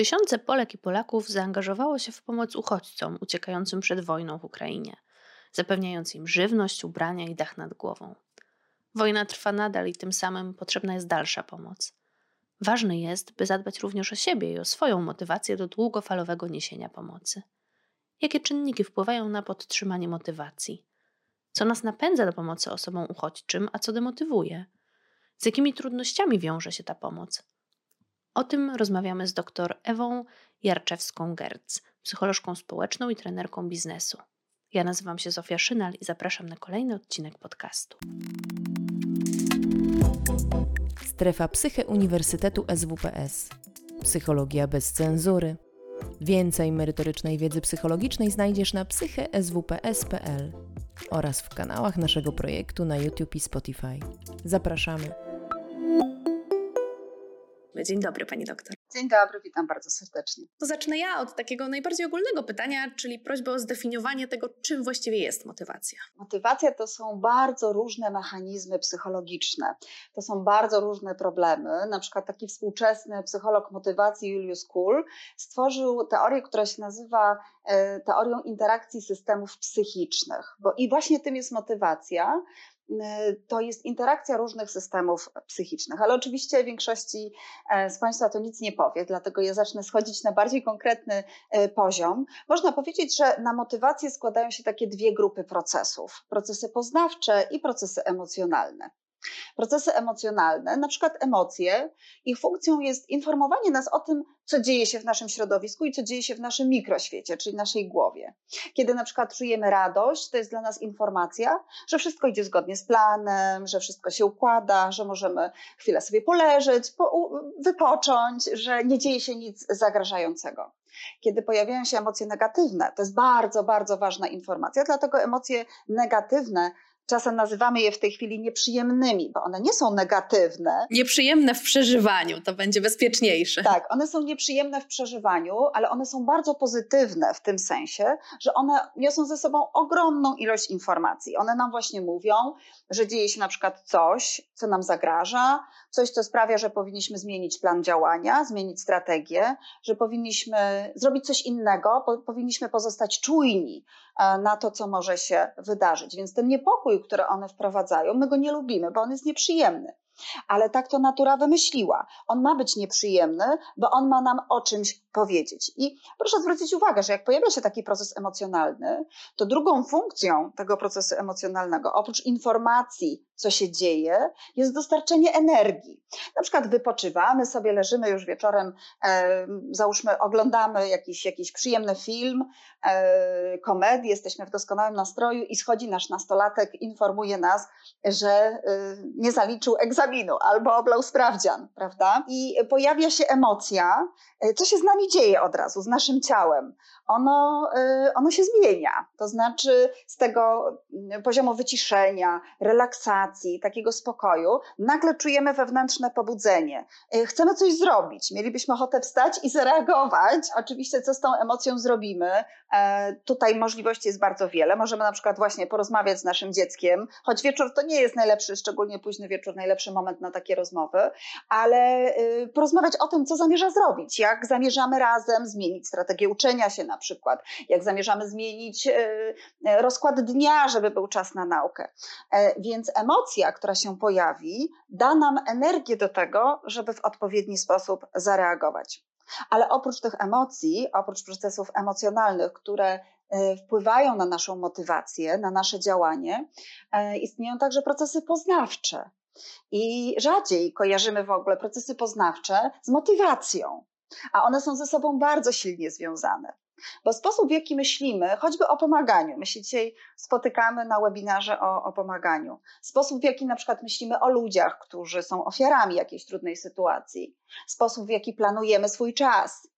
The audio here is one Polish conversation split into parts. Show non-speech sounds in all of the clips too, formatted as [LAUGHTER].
Tysiące Polek i Polaków zaangażowało się w pomoc uchodźcom uciekającym przed wojną w Ukrainie, zapewniając im żywność, ubrania i dach nad głową. Wojna trwa nadal i tym samym potrzebna jest dalsza pomoc. Ważne jest, by zadbać również o siebie i o swoją motywację do długofalowego niesienia pomocy. Jakie czynniki wpływają na podtrzymanie motywacji? Co nas napędza do pomocy osobom uchodźczym, a co demotywuje? Z jakimi trudnościami wiąże się ta pomoc? O tym rozmawiamy z dr Ewą Jarczewską-Gerc, psycholożką społeczną i trenerką biznesu. Ja nazywam się Zofia Szynal i zapraszam na kolejny odcinek podcastu. Strefa Psyche Uniwersytetu SWPS. Psychologia bez cenzury. Więcej merytorycznej wiedzy psychologicznej znajdziesz na psycheswps.pl oraz w kanałach naszego projektu na YouTube i Spotify. Zapraszamy. Dzień dobry, pani doktor. Dzień dobry, witam bardzo serdecznie. To zacznę ja od takiego najbardziej ogólnego pytania, czyli prośby o zdefiniowanie tego, czym właściwie jest motywacja. Motywacja to są bardzo różne mechanizmy psychologiczne. To są bardzo różne problemy. Na przykład taki współczesny psycholog motywacji Julius Kuhl stworzył teorię, która się nazywa e, teorią interakcji systemów psychicznych. Bo i właśnie tym jest motywacja, to jest interakcja różnych systemów psychicznych, ale oczywiście większości e, z Państwa to nic nie powie, dlatego ja zacznę schodzić na bardziej konkretny e, poziom. Można powiedzieć, że na motywację składają się takie dwie grupy procesów: procesy poznawcze i procesy emocjonalne. Procesy emocjonalne, na przykład emocje, ich funkcją jest informowanie nas o tym, co dzieje się w naszym środowisku i co dzieje się w naszym mikroświecie, czyli naszej głowie. Kiedy na przykład czujemy radość, to jest dla nas informacja, że wszystko idzie zgodnie z planem, że wszystko się układa, że możemy chwilę sobie poleżeć, po, wypocząć, że nie dzieje się nic zagrażającego. Kiedy pojawiają się emocje negatywne, to jest bardzo, bardzo ważna informacja, dlatego emocje negatywne czasem nazywamy je w tej chwili nieprzyjemnymi, bo one nie są negatywne. Nieprzyjemne w przeżywaniu, to będzie bezpieczniejsze. Tak, one są nieprzyjemne w przeżywaniu, ale one są bardzo pozytywne w tym sensie, że one niosą ze sobą ogromną ilość informacji. One nam właśnie mówią, że dzieje się na przykład coś, co nam zagraża, coś, co sprawia, że powinniśmy zmienić plan działania, zmienić strategię, że powinniśmy zrobić coś innego, powinniśmy pozostać czujni e, na to, co może się wydarzyć. Więc ten niepokój, który one wprowadzają, my go nie lubimy, bo on jest nieprzyjemny ale tak to natura wymyśliła. On ma być nieprzyjemny, bo on ma nam o czymś powiedzieć. I proszę zwrócić uwagę, że jak pojawia się taki proces emocjonalny, to drugą funkcją tego procesu emocjonalnego, oprócz informacji, co się dzieje, jest dostarczenie energii. Na przykład wypoczywamy sobie, leżymy już wieczorem, e, załóżmy, oglądamy jakiś, jakiś przyjemny film, e, komedię, jesteśmy w doskonałym nastroju i schodzi nasz nastolatek, informuje nas, że e, nie zaliczył egzaminu albo oblał sprawdzian, prawda? I pojawia się emocja, e, co się z nami dzieje od razu, z naszym ciałem. Ono, e, ono się zmienia, to znaczy z tego poziomu wyciszenia, relaksacji, relacji, takiego spokoju, nagle czujemy wewnętrzne pobudzenie. E, chcemy coś zrobić, mielibyśmy ochotę wstać i zareagować. Oczywiście, co z tą emocją zrobimy? E, tutaj możliwości jest bardzo wiele. Możemy na przykład właśnie porozmawiać z naszym dzieckiem, choć wieczór to nie jest najlepszy, szczególnie późny wieczór, najlepszy moment na takie rozmowy, ale e, porozmawiać o tym, co zamierza zrobić, jak zamierzamy razem zmienić strategię uczenia się na przykład, jak zamierzamy zmienić rozkład dnia, żeby był czas na naukę. Więc emocje emocja, która się pojawi, da nam energię do tego, żeby w odpowiedni sposób zareagować. Ale oprócz tych emocji, oprócz procesów emocjonalnych, które e, wpływają na naszą motywację, na nasze działanie, e, istnieją także procesy poznawcze. I rzadziej kojarzymy w ogóle procesy poznawcze z motywacją, a one są ze sobą bardzo silnie związane. Bo sposób, w jaki myślimy, choćby o pomaganiu, my się dzisiaj spotykamy na webinarze o, o pomaganiu, sposób, w jaki na przykład myślimy o ludziach, którzy są ofiarami jakiejś trudnej sytuacji, sposób, w jaki planujemy swój czas,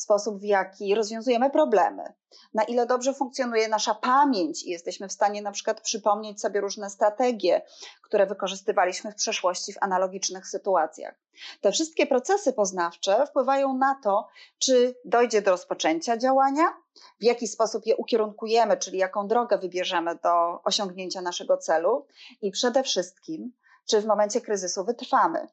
sposób, w jaki rozwiązujemy problemy, na ile dobrze funkcjonuje nasza pamięć i jesteśmy w stanie na przykład przypomnieć sobie różne strategie, które wykorzystywaliśmy w przeszłości w analogicznych sytuacjach. Te wszystkie procesy poznawcze wpływają na to, czy dojdzie do rozpoczęcia działania, w jaki sposób je ukierunkujemy, czyli jaką drogę wybierzemy do osiągnięcia naszego celu i przede wszystkim, czy w momencie kryzysu wytrwamy.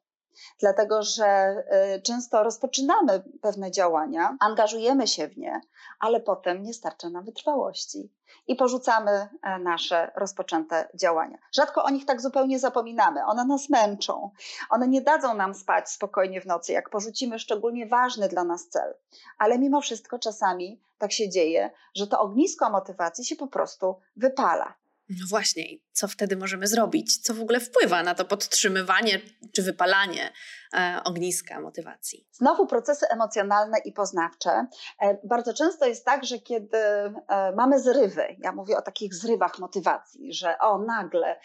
Dlatego że y, często rozpoczynamy pewne działania, angażujemy się w nie, ale potem nie starcza nam wytrwałości i porzucamy e, nasze rozpoczęte działania. Rzadko o nich tak zupełnie zapominamy. One nas męczą. One nie dadzą nam spać spokojnie w nocy, jak porzucimy szczególnie ważny dla nas cel. Ale mimo wszystko czasami tak się dzieje, że to ognisko motywacji się po prostu wypala. No właśnie, co wtedy możemy zrobić? Co w ogóle wpływa na to podtrzymywanie czy wypalanie e, ogniska motywacji? Znowu procesy emocjonalne i poznawcze. E, bardzo często jest tak, że kiedy e, mamy zrywy, ja mówię o takich zrywach motywacji, że o nagle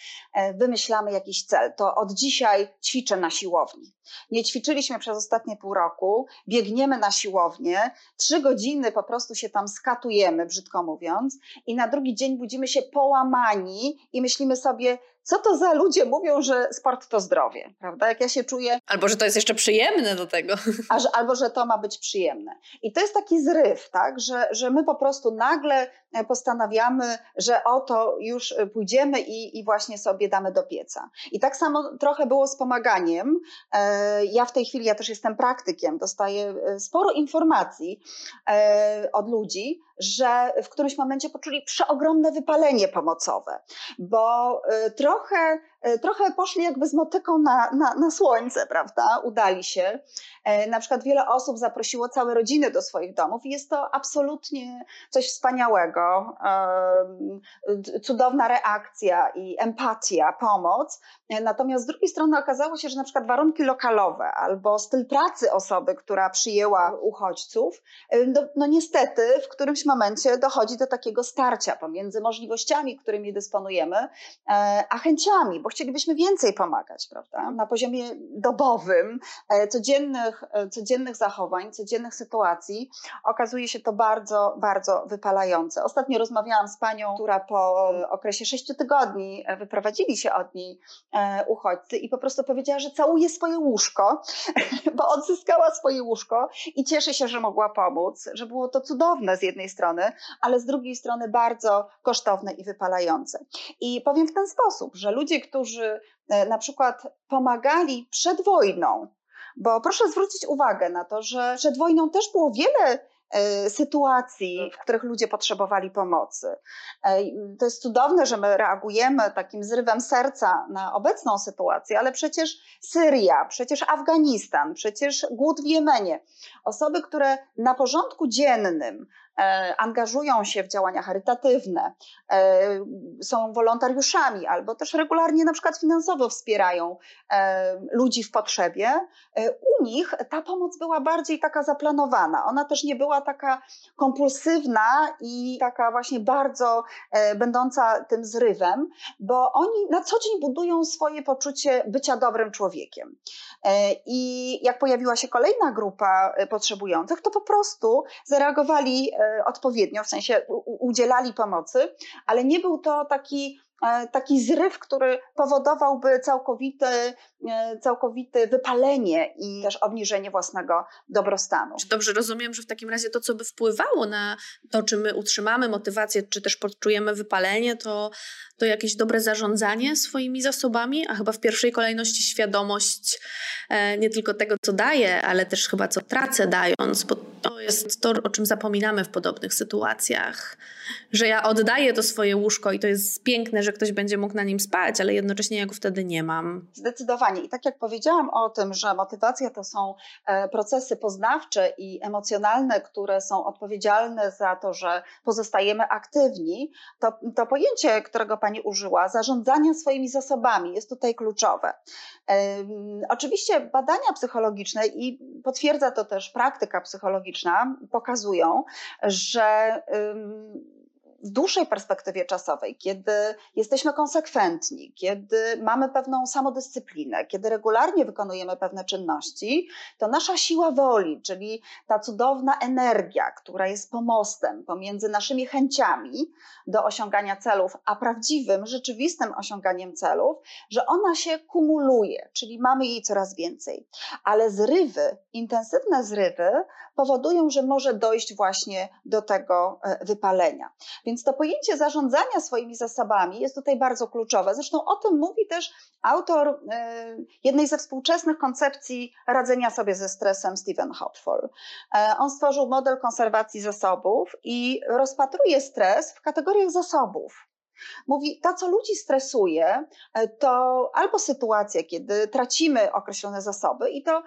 wymyślamy jakiś cel, to od dzisiaj ćwiczę na siłowni. Nie ćwiczyliśmy przez ostatnie pół roku, biegniemy na siłownię, trzy godziny po prostu się tam skatujemy, brzydko mówiąc, i na drugi dzień budzimy się połamani i myślimy sobie, co to za ludzie mówią, że sport to zdrowie, prawda? Jak ja się czuję. Albo że to jest jeszcze przyjemne do tego. [LAUGHS] Albo że to ma być przyjemne. I to jest taki zryw, tak? Że, że my po prostu nagle e, postanawiamy, że oto już e, pójdziemy i, i właśnie sobie damy do pieca. I tak samo trochę było z pomaganiem. E, ja w tej chwili, ja też jestem praktykiem, dostaję sporo informacji od ludzi, że w którymś momencie poczuli przeogromne wypalenie pomocowe, bo trochę trochę, e, trochę poszli jakby z motyką na, na, na słońce, prawda? Udali się. E, na przykład wiele osób zaprosiło całe rodziny do swoich domów i jest to absolutnie coś wspaniałego. Cudowna reakcja i empatia, pomoc. E, natomiast z drugiej strony okazało się, że na przykład warunki lokalowe albo styl pracy osoby, która przyjęła uchodźców, no, no niestety w którymś momencie dochodzi do takiego starcia pomiędzy możliwościami, którymi dysponujemy, a chęciami, bo chcielibyśmy więcej pomagać, prawda? Na poziomie dobowym, e, codziennych, e, codziennych zachowań, codziennych sytuacji okazuje się to bardzo, bardzo wypalające. Ostatnio rozmawiałam z panią, która po okresie sześciu tygodni e, wyprowadzili się od niej uchodźcy i po prostu powiedziała, że całuje swoje łóżko, [LAUGHS] bo odzyskała swoje łóżko i cieszy się, że mogła pomóc, że było to cudowne z jednej strony, ale z drugiej strony bardzo kosztowne i wypalające. I powiem w ten sposób, że ludzie, którzy e, na przykład pomagali przed wojną, bo proszę zwrócić uwagę na to, że przed wojną też było wiele e, sytuacji, w których ludzie potrzebowali pomocy. E, to jest cudowne, że my reagujemy takim zrywem serca na obecną sytuację, ale przecież Syria, przecież Afganistan, przecież głód w Jemenie. Osoby, które na porządku dziennym angażują się w działania charytatywne, e, są wolontariuszami albo też regularnie na przykład finansowo wspierają e, ludzi w potrzebie, u nich ta pomoc była bardziej taka zaplanowana. Ona też nie była taka kompulsywna i taka właśnie bardzo będąca tym zrywem, bo oni na co dzień budują swoje poczucie bycia dobrym człowiekiem. I jak pojawiła się kolejna grupa potrzebujących, to po prostu zareagowali odpowiednio, w sensie udzielali pomocy, ale nie był to taki e, taki zryw, który powodowałby całkowite, całkowite wypalenie i też obniżenie własnego dobrostanu. Czy dobrze rozumiem, że w takim razie to, co by wpływało na to, czy my utrzymamy motywację, czy też poczujemy wypalenie, to, to jakieś dobre zarządzanie swoimi zasobami, a chyba w pierwszej kolejności świadomość e, nie tylko tego, co daję, ale też chyba co tracę dając, bo to jest to, o czym zapominamy w podobnych sytuacjach, że ja oddaję to swoje łóżko i to jest piękne, że ktoś będzie mógł na nim spać, ale jednocześnie ja go wtedy nie mam. Zdecydowanie. I tak jak powiedziałam o tym, że motywacja to są e, procesy poznawcze i emocjonalne, które są odpowiedzialne za to, że pozostajemy aktywni, to, to pojęcie, którego Pani użyła, zarządzania swoimi zasobami jest tutaj kluczowe. Oczywiście badania psychologiczne i potwierdza to też praktyka psychologiczna pokazują, że w dłuższej perspektywie czasowej, kiedy jesteśmy konsekwentni, kiedy mamy pewną samodyscyplinę, kiedy regularnie wykonujemy pewne czynności, to nasza siła woli, czyli ta cudowna energia, która jest pomostem pomiędzy naszymi chęciami do osiągania celów, a prawdziwym, rzeczywistym osiąganiem celów, że ona się kumuluje, czyli mamy jej coraz więcej. Ale zrywy, intensywne zrywy powodują, że może dojść właśnie do tego wypalenia. Więc to pojęcie zarządzania swoimi zasobami jest tutaj bardzo kluczowe. Zresztą o tym mówi też autor jednej ze współczesnych koncepcji radzenia sobie ze stresem, Stephen Hopfall. On stworzył model konserwacji zasobów i rozpatruje stres w kategoriach zasobów. Mówi, to co ludzi stresuje, e, to albo sytuacja, kiedy tracimy określone zasoby i to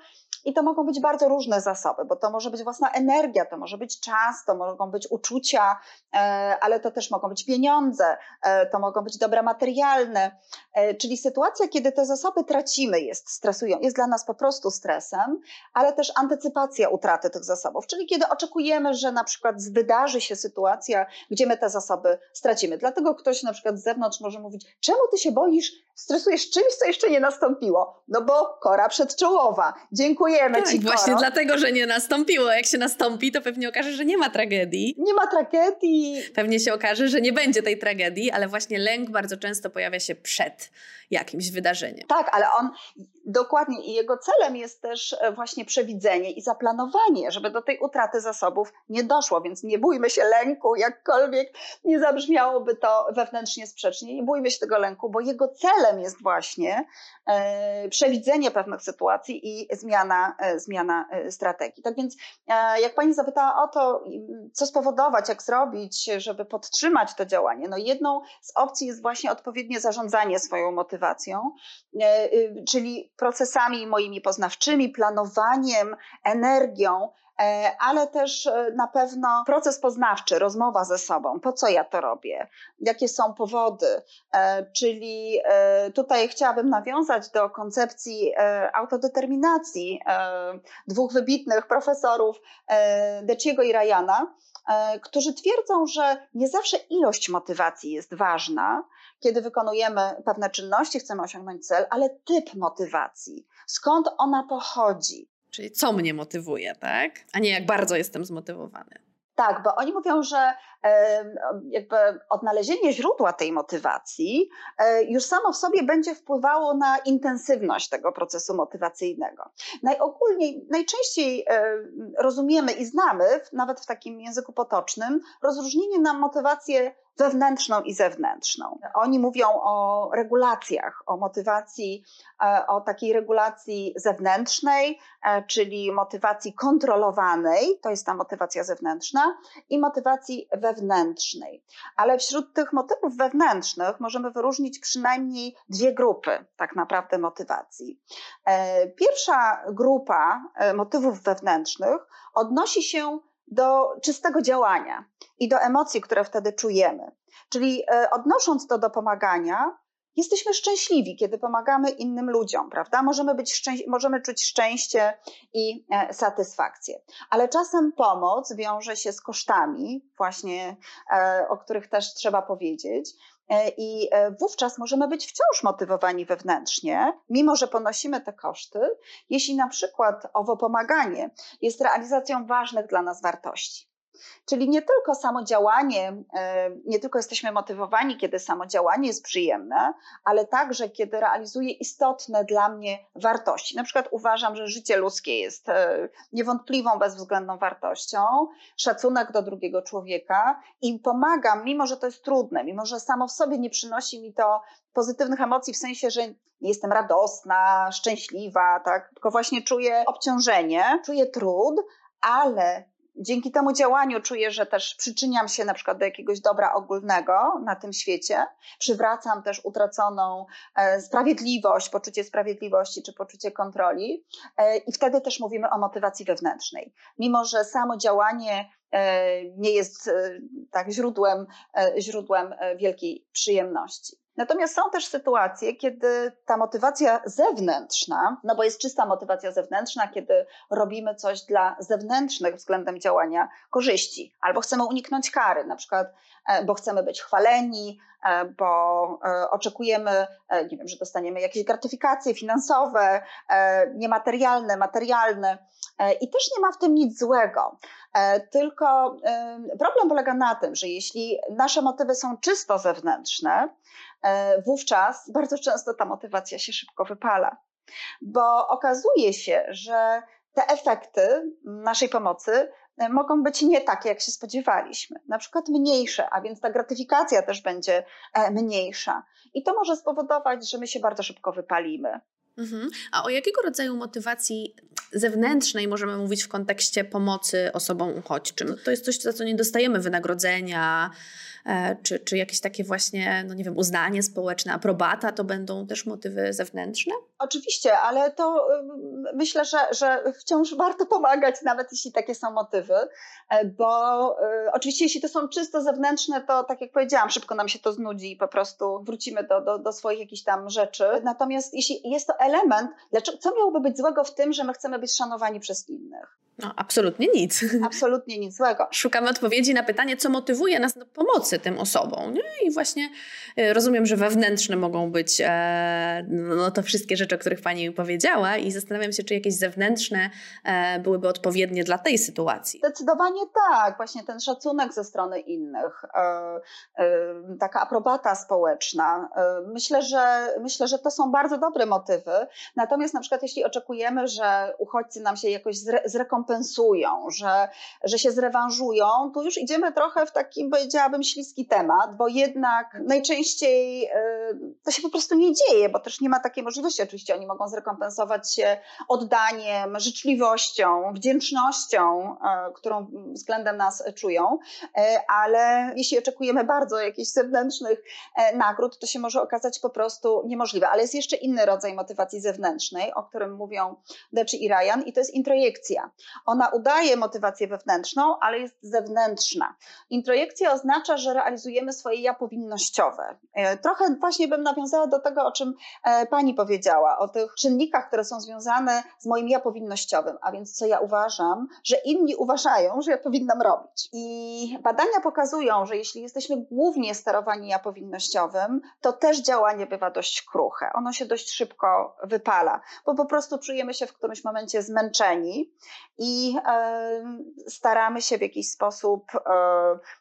i to mogą być bardzo różne zasoby, bo to może być własna energia, to może być czas, to mogą być uczucia, e, ale to też mogą być pieniądze, e, to mogą być dobra materialne. E, czyli sytuacja, kiedy te zasoby tracimy, jest stresują, jest dla nas po prostu stresem, ale też antycypacja utraty tych zasobów, czyli kiedy oczekujemy, że na przykład wydarzy się sytuacja, gdzie my te zasoby stracimy. Dlatego ktoś na przykład z zewnątrz może mówić, czemu ty się boisz, stresujesz czymś, co jeszcze nie nastąpiło? No bo kora przedczołowa. Dziękuję Dziękujemy tak, Ci. Właśnie Koro. dlatego, że nie nastąpiło. Jak się nastąpi, to pewnie okaże, że nie ma tragedii. Nie ma tragedii. Pewnie się okaże, że nie będzie tej tragedii, ale właśnie lęk bardzo często pojawia się przed jakimś wydarzeniem. Tak, ale on dokładnie i jego celem jest też e, właśnie przewidzenie i zaplanowanie, żeby do tej utraty zasobów nie doszło, więc nie bójmy się lęku, jakkolwiek nie zabrzmiałoby to wewnętrznie sprzecznie, nie bójmy się tego lęku, bo jego celem jest właśnie e, przewidzenie pewnych sytuacji i zmiana, e, zmiana strategii. Tak więc jak pani zapytała o to, co spowodować, jak zrobić, żeby podtrzymać to działanie, no jedną z opcji jest właśnie odpowiednie zarządzanie swoją motywacją y, czyli procesami moimi poznawczymi, planowaniem, energią, e, ale też e, na pewno proces poznawczy, rozmowa ze sobą, po co ja to robię, jakie są powody. Czyli tutaj chciałabym nawiązać do koncepcji autodeterminacji dwóch wybitnych profesorów, Deciego i Ryana, którzy twierdzą, że nie zawsze ilość motywacji jest ważna, kiedy wykonujemy pewne czynności, chcemy osiągnąć cel, ale typ motywacji, skąd ona pochodzi. Czyli co mnie motywuje, tak? A nie jak bardzo jestem zmotywowany. Tak, bo oni mówią, że jakby odnalezienie źródła tej motywacji e, już samo w sobie będzie wpływało na intensywność tego procesu motywacyjnego. Najogólniej, najczęściej rozumiemy i znamy, nawet w takim języku potocznym, rozróżnienie na motywację wewnętrzną i zewnętrzną. Oni mówią o regulacjach, o motywacji, e, o takiej regulacji zewnętrznej, e, czyli motywacji kontrolowanej, to jest ta motywacja zewnętrzna, i motywacji wewnętrznej. Ale wśród tych motywów wewnętrznych możemy wyróżnić przynajmniej dwie grupy tak naprawdę motywacji. E, pierwsza grupa motywów wewnętrznych odnosi się do czystego działania i do emocji, które wtedy czujemy. Czyli e, odnosząc to do pomagania, jesteśmy szczęśliwi, kiedy pomagamy innym ludziom, prawda? Możemy, być możemy czuć szczęście i e, satysfakcję. Ale czasem pomoc wiąże się z kosztami, właśnie e, o których też trzeba powiedzieć. I wówczas możemy być wciąż motywowani wewnętrznie, mimo że ponosimy te koszty, jeśli na przykład owo pomaganie jest realizacją ważnych dla nas wartości. Czyli nie tylko samo działanie, e, nie tylko jesteśmy motywowani, kiedy samo działanie jest przyjemne, ale także kiedy realizuje istotne dla mnie wartości. Na przykład uważam, że życie ludzkie jest e, niewątpliwą, bezwzględną wartością, szacunek do drugiego człowieka i pomagam, mimo że to jest trudne, mimo że samo w sobie nie przynosi mi to pozytywnych emocji, w sensie, że nie jestem radosna, szczęśliwa, tak? tylko właśnie czuję obciążenie, czuję trud, ale dzięki temu działaniu czuję, że też przyczyniam się na przykład do jakiegoś dobra ogólnego na tym świecie, przywracam też utraconą e, sprawiedliwość, poczucie sprawiedliwości czy poczucie kontroli e, i wtedy też mówimy o motywacji wewnętrznej. Mimo, że samo działanie e, nie jest tak źródłem, źródłem wielkiej przyjemności. Natomiast są też sytuacje, kiedy ta motywacja zewnętrzna, no bo jest czysta motywacja zewnętrzna, kiedy robimy coś dla zewnętrznych względem działania korzyści, albo chcemy uniknąć kary, na przykład, e, bo chcemy być chwaleni, e, bo e, oczekujemy, nie wiem, że dostaniemy jakieś gratyfikacje finansowe, niematerialne, materialne. I też nie ma w tym nic złego. Tylko problem polega na tym, że jeśli nasze motywy są czysto zewnętrzne, E, wówczas bardzo często ta motywacja się szybko wypala. Bo okazuje się, że te efekty naszej pomocy e, mogą być nie takie, jak się spodziewaliśmy, na przykład mniejsze, a więc ta gratyfikacja też będzie e, mniejsza. I to może spowodować, że my się bardzo szybko wypalimy. Mhm. A o jakiego rodzaju motywacji zewnętrznej możemy mówić w kontekście pomocy osobom uchodźczym? To jest coś, za co nie dostajemy wynagrodzenia, czy, czy jakieś takie właśnie, no nie wiem, uznanie społeczne, aprobata, to będą też motywy zewnętrzne? Oczywiście, ale to myślę, że, że wciąż warto pomagać, nawet jeśli takie są motywy, e, bo y, oczywiście jeśli to są czysto zewnętrzne, to tak jak powiedziałam, szybko nam się to znudzi i po prostu wrócimy do, do, do swoich jakichś tam rzeczy. Natomiast jeśli jest to element, dlaczego, co miałoby być złego w tym, że my chcemy być szanowani przez innych? No, absolutnie nic. [LAUGHS] Absolutnie nic złego. Szukamy odpowiedzi na pytanie, co motywuje nas do pomocy tym osobom. Nie? I właśnie rozumiem, że wewnętrzne mogą być e, no, to wszystkie rzeczy, o których Pani powiedziała, i zastanawiam się, czy jakieś zewnętrzne e, byłyby odpowiednie dla tej sytuacji. Zdecydowanie tak. Właśnie ten szacunek ze strony innych, taka aprobata społeczna. Myślę, że myślę, że to są bardzo dobre motywy. Natomiast na przykład, jeśli oczekujemy, że uchodźcy nam się jakoś zrekompensują, kompensują, że, że się zrewanżują, to już idziemy trochę w takim, powiedziałabym, śliski temat, bo jednak najczęściej y, to się po prostu nie dzieje, bo też nie ma takiej możliwości. Oczywiście oni mogą zrekompensować się oddaniem, życzliwością, wdzięcznością, y, którą względem nas czują, y, ale jeśli oczekujemy bardzo jakichś zewnętrznych nagród, to się może okazać po prostu niemożliwe. Ale jest jeszcze inny rodzaj motywacji zewnętrznej, o którym mówią Deczy i Ryan, i to jest introjekcja. Ona udaje motywację wewnętrzną, ale jest zewnętrzna. Introjekcja oznacza, że realizujemy swoje ja powinnościowe. E, trochę właśnie bym nawiązała do tego, o czym e, pani powiedziała, o tych czynnikach, które są związane z moim ja powinnościowym, a więc co ja uważam, że inni uważają, że ja powinnam robić. I badania pokazują, że jeśli jesteśmy głównie sterowani ja powinnościowym, to też działanie bywa dość kruche. Ono się dość szybko wypala, bo po prostu czujemy się w którymś momencie zmęczeni i staramy się w jakiś sposób, e,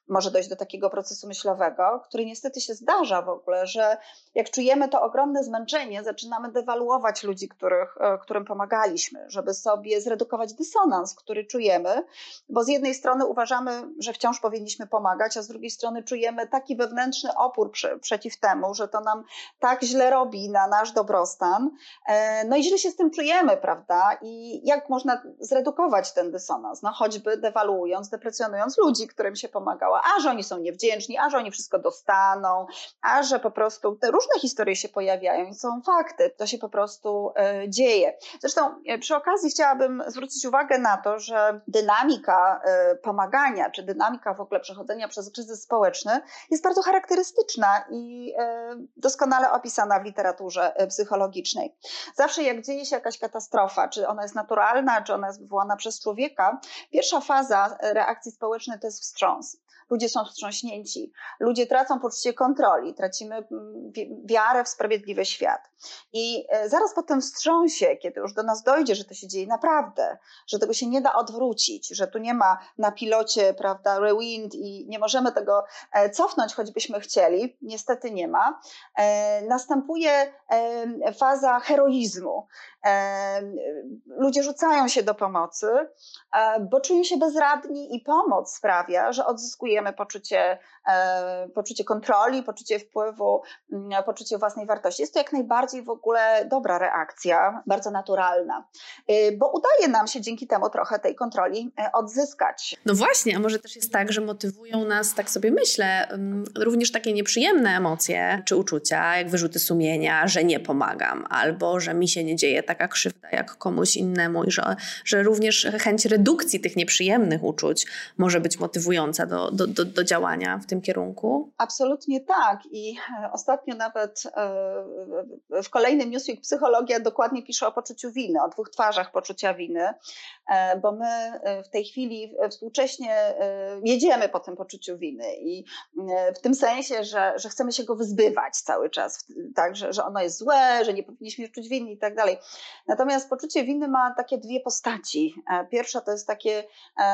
może dojść do takiego procesu myślowego, który niestety się zdarza w ogóle, że jak czujemy to ogromne zmęczenie, zaczynamy dewaluować ludzi, których, e, którym pomagaliśmy, żeby sobie zredukować dysonans, który czujemy, bo z jednej strony uważamy, że wciąż powinniśmy pomagać, a z drugiej strony czujemy taki wewnętrzny opór przy, przeciw temu, że to nam tak źle robi na nasz dobrostan. E, no i źle się z tym czujemy, prawda? I jak można zredukować ten dysonans, no choćby dewaluując, deprecjonując ludzi, którym się pomagała, a że oni są niewdzięczni, a że oni wszystko dostaną, a że po prostu te różne historie się pojawiają i są fakty, to się po prostu y, dzieje. Zresztą y, przy okazji chciałabym zwrócić uwagę na to, że dynamika y, pomagania, czy dynamika w ogóle przechodzenia przez kryzys społeczny jest bardzo charakterystyczna i doskonale opisana w literaturze psychologicznej. Zawsze jak dzieje się jakaś katastrofa, czy ona jest naturalna, czy ona jest wywołana przez człowieka, pierwsza faza reakcji społecznej to jest wstrząs ludzie są wstrząśnięci, ludzie tracą poczucie kontroli, tracimy mm, wiarę w sprawiedliwy świat. I e, zaraz po tym wstrząsie, kiedy już do nas dojdzie, że to się dzieje naprawdę, że tego się nie da odwrócić, że tu nie ma na pilocie, prawda, rewind i nie możemy tego e, cofnąć, choćbyśmy chcieli, niestety nie ma, e, następuje faza heroizmu. Ludzie rzucają się do pomocy, bo czują się bezradni i pomoc sprawia, że odzyskujemy poczucie, poczucie kontroli, poczucie wpływu, mm, poczucie własnej wartości. Jest to jak najbardziej w ogóle dobra reakcja, bardzo naturalna, y, bo udaje nam się dzięki temu trochę tej kontroli e, odzyskać. No właśnie, a może też jest tak, że motywują nas, tak sobie myślę, mm, również takie nieprzyjemne emocje czy uczucia, jak wyrzuty sumienia, że nie pomagam, albo że mi się nie dzieje taka krzywda jak komuś innemu i że, że również chęć redukcji tych nieprzyjemnych uczuć może być motywująca do, do, do, do działania w tym kierunku? Absolutnie tak. I e, ostatnio nawet e, w kolejnym Newsweek Psychologia dokładnie pisze o poczuciu winy, o dwóch twarzach poczucia winy, e, bo my w tej chwili współcześnie jedziemy po tym poczuciu winy i w tym sensie, że, że chcemy się go wyzbywać cały czas, tak, że, że ono jest złe, że nie powinniśmy czuć winy i tak dalej. Natomiast poczucie winy ma takie dwie postaci. Pierwsza to jest takie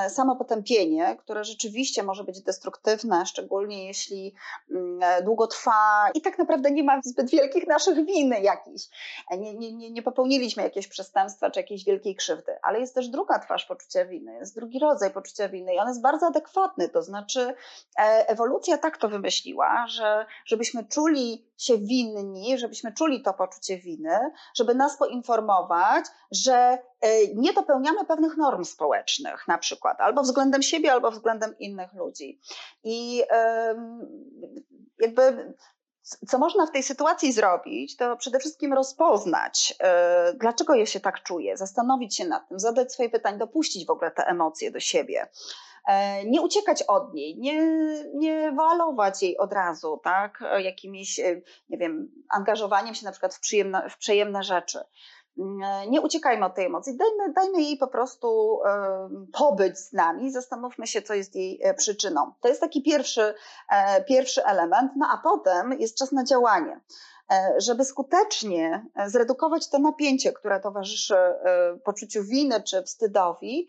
samopotępienie, które rzeczywiście może być destruktywne, szczególnie jeśli mm, długo trwa i tak naprawdę nie ma zbyt wielkich naszych winy jakichś. Nie, nie, nie, nie popełniliśmy jakiegoś przestępstwa czy jakiejś wielkiej krzywdy, ale jest też druga twarz poczucia winy, jest drugi rodzaj poczucia winy i on jest bardzo adekwatny, to znaczy e, ewolucja tak to wymyśliła, że żebyśmy czuli się winni, żebyśmy czuli to poczucie winy, żeby nas poinformować, że e, nie dopełniamy pewnych norm społecznych, na przykład, albo względem siebie, albo względem innych ludzi. I jakby co można w tej sytuacji zrobić, to przede wszystkim rozpoznać, e, dlaczego ja się tak czuję, zastanowić się nad tym, zadać swoje pytania, dopuścić w ogóle te emocje do siebie. E, nie uciekać od niej, nie, nie walować jej od razu, tak, jakimiś, nie wiem, angażowaniem się na przykład w, przyjemne, w rzeczy. Mm, nie uciekajmy od tej emocji, dajmy, dajmy jej po prostu pobyć z nami, zastanówmy się, co jest jej e, przyczyną. To jest taki pierwszy, e, pierwszy element, no a potem jest czas na działanie. E, żeby skutecznie e, zredukować to napięcie, które towarzyszy e, poczuciu winy czy wstydowi,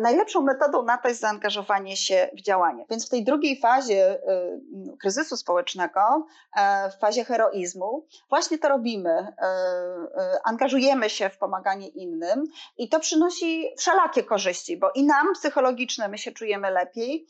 najlepszą metodą na to jest zaangażowanie się w działanie. Więc w tej drugiej fazie kryzysu społecznego, w fazie heroizmu, właśnie to robimy. Angażujemy się w pomaganie innym i to przynosi wszelakie korzyści, bo i nam psychologiczne my się czujemy lepiej,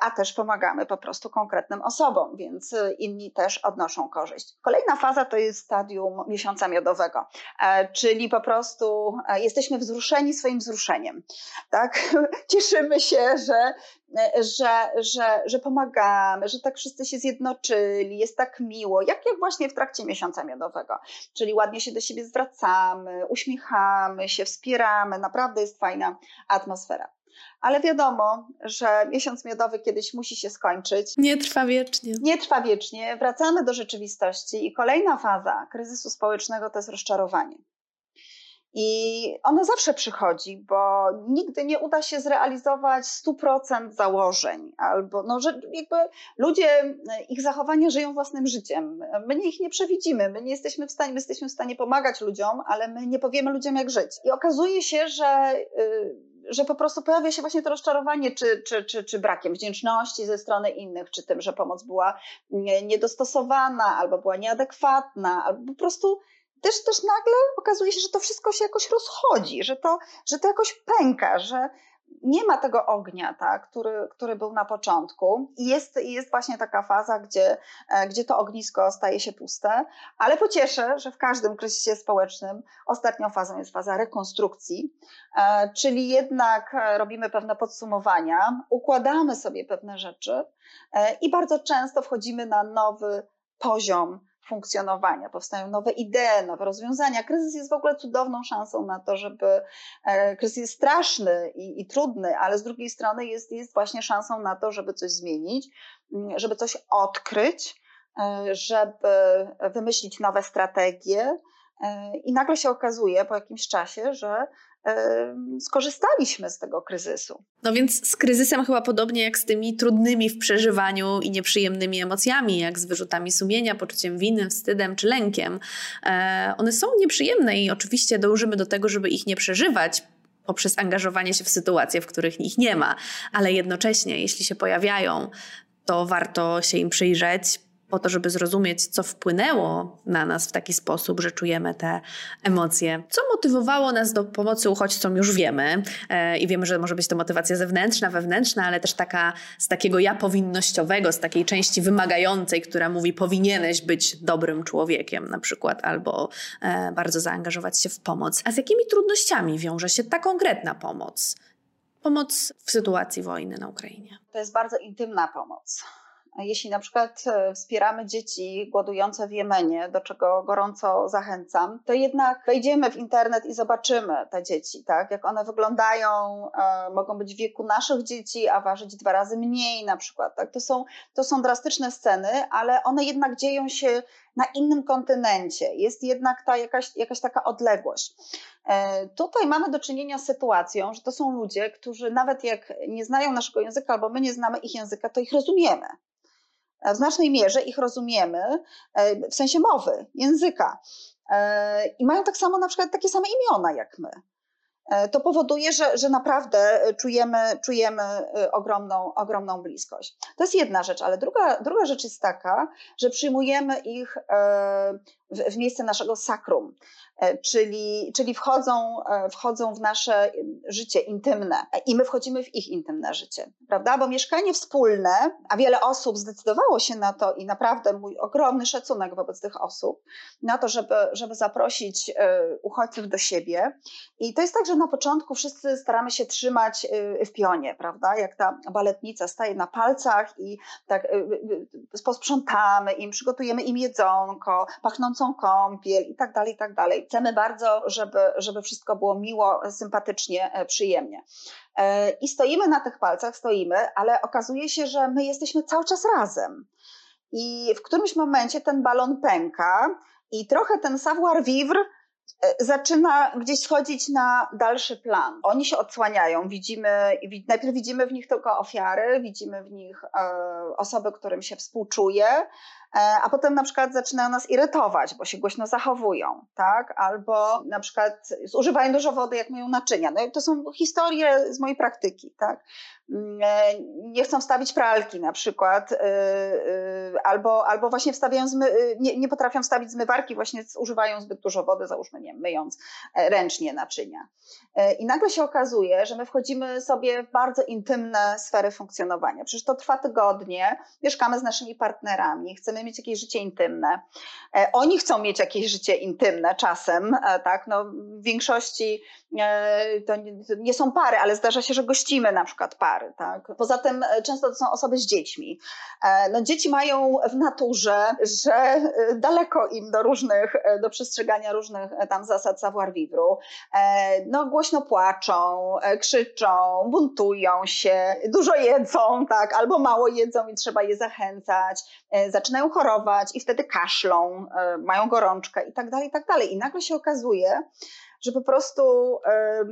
a też pomagamy po prostu konkretnym osobom, więc inni też odnoszą korzyść. Kolejna faza to jest stadium miesiąca miodowego, e, czyli po prostu e, jesteśmy wzruszeni swoim wzruszeniem. Tak? [LAUGHS] Cieszymy się, że, e, że, że, że pomagamy, że tak wszyscy się zjednoczyli, jest tak miło, jak, jak właśnie w trakcie miesiąca miodowego. Czyli ładnie się do siebie zwracamy, uśmiechamy się, wspieramy, naprawdę jest fajna atmosfera ale wiadomo, że miesiąc miodowy kiedyś musi się skończyć. Nie trwa wiecznie. Nie trwa wiecznie. Wracamy do rzeczywistości i kolejna faza kryzysu społecznego to jest rozczarowanie. I ono zawsze przychodzi, bo nigdy nie uda się zrealizować 100% założeń, albo no, że jakby ludzie, ich zachowania żyją własnym życiem. My ich nie przewidzimy, my nie jesteśmy w stanie, my jesteśmy w stanie pomagać ludziom, ale my nie powiemy ludziom, jak żyć. I okazuje się, że. Yy, że po prostu pojawia się właśnie to rozczarowanie, czy, czy, czy, czy brakiem wdzięczności ze strony innych, czy tym, że pomoc była niedostosowana, albo była nieadekwatna, albo po prostu też, też nagle okazuje się, że to wszystko się jakoś rozchodzi, że to, że to jakoś pęka, że, nie ma tego ognia, tak, który, który był na początku. I jest, jest właśnie taka faza, gdzie, e, gdzie to ognisko staje się puste, ale pocieszę, że w każdym kryzysie społecznym ostatnią fazą jest faza rekonstrukcji, e, czyli jednak e, robimy pewne podsumowania, układamy sobie pewne rzeczy i bardzo często wchodzimy na nowy poziom funkcjonowania, powstają nowe idee, nowe rozwiązania. Kryzys jest w ogóle cudowną szansą na to, żeby e, kryzys jest straszny i, i, trudny, ale z drugiej strony jest, jest właśnie szansą na to, żeby coś zmienić, mm, żeby coś odkryć, e, żeby wymyślić nowe strategie. E, I nagle się okazuje po jakimś czasie, że skorzystaliśmy z tego kryzysu. No więc z kryzysem chyba podobnie jak z tymi trudnymi w przeżywaniu i nieprzyjemnymi emocjami, jak z wyrzutami sumienia, poczuciem winy, wstydem czy lękiem. E, one są nieprzyjemne i oczywiście dążymy do tego, żeby ich nie przeżywać, poprzez angażowanie się w sytuacje, w których ich nie ma, ale jednocześnie, jeśli się pojawiają, to warto się im przyjrzeć, po to, żeby zrozumieć, co wpłynęło na nas w taki sposób, że czujemy te emocje. Co motywowało nas do pomocy uchodźcom, już wiemy. E, I wiemy, że może być to motywacja zewnętrzna, wewnętrzna, ale też taka z takiego ja powinnościowego, z takiej części wymagającej, która mówi, powinieneś być dobrym człowiekiem na przykład, albo e, bardzo zaangażować się w pomoc. A z jakimi trudnościami wiąże się ta konkretna pomoc? Pomoc w sytuacji wojny na Ukrainie. To jest bardzo intymna pomoc jeśli na przykład e, wspieramy dzieci głodujące w Jemenie, do czego gorąco zachęcam, to jednak wejdziemy w internet i zobaczymy te dzieci, tak? Jak one wyglądają, e, mogą być w wieku naszych dzieci, a ważyć dwa razy mniej na przykład, tak? To są, to są drastyczne sceny, ale one jednak dzieją się na innym kontynencie. Jest jednak ta jakaś, jakaś taka odległość. E, tutaj mamy do czynienia z sytuacją, że to są ludzie, którzy nawet jak nie znają naszego języka albo my nie znamy ich języka, to ich rozumiemy w znacznej mierze ich rozumiemy e, w sensie mowy, języka. E, I mają tak samo na przykład takie same imiona jak my. e, to powoduje, że, że naprawdę czujemy, czujemy ogromną, ogromną bliskość. To jest jedna rzecz, ale druga, druga rzecz jest taka, że przyjmujemy ich w, w miejsce naszego sakrum. E, czyli, czyli wchodzą, e, wchodzą w nasze życie intymne i my wchodzimy w ich intymne życie, prawda? Bo mieszkanie wspólne, a wiele osób zdecydowało się na to i naprawdę mój ogromny szacunek wobec tych osób, na to, żeby, żeby zaprosić e, uchodźców do siebie. I to jest tak, że na początku wszyscy staramy się trzymać w pionie, prawda? Jak ta baletnica staje na palcach i tak posprzątamy im, przygotujemy im jedzonko, pachnącą kąpiel i tak dalej, i tak dalej Chcemy bardzo, żeby, żeby wszystko było miło, sympatycznie, e, przyjemnie. E, I stoimy na tych palcach, stoimy, ale okazuje się, że my jesteśmy cały czas razem. I w którymś momencie ten balon pęka i trochę ten savoir vivre e, zaczyna gdzieś schodzić na dalszy plan. Oni się odsłaniają, widzimy, najpierw widzimy w nich tylko ofiary, widzimy w nich osoby, którym się współczuje, a potem na przykład zaczynają nas irytować, bo się głośno zachowują, tak? Albo na przykład zużywają dużo wody, jak mają naczynia. No to są historie z mojej praktyki, tak? Mm, e, nie chcą wstawić pralki na przykład, y, y, albo, albo właśnie wstawiają, y, nie, nie potrafią wstawić zmywarki, właśnie używają zbyt dużo wody, załóżmy, nie myjąc e, ręcznie naczynia. I nagle się okazuje, że my wchodzimy sobie w bardzo intymne sfery funkcjonowania. Przecież to trwa tygodnie, mieszkamy z naszymi partnerami, chcemy mieć jakieś życie intymne. E, oni chcą mieć jakieś życie intymne czasem, e, tak? No, w większości e, to nie są pary, ale zdarza się, że gościmy na przykład pary, tak? Poza tym często to są osoby z dziećmi. No, dzieci mają w naturze, że daleko im do różnych, do przestrzegania różnych tam zasad savoir vivre. No, głośno płaczą, krzyczą, buntują się, dużo jedzą, tak? Albo mało jedzą i trzeba je zachęcać, zaczynają chorować i wtedy kaszlą, e, mają gorączkę i tak dalej, i tak dalej. I nagle się okazuje, że po prostu e,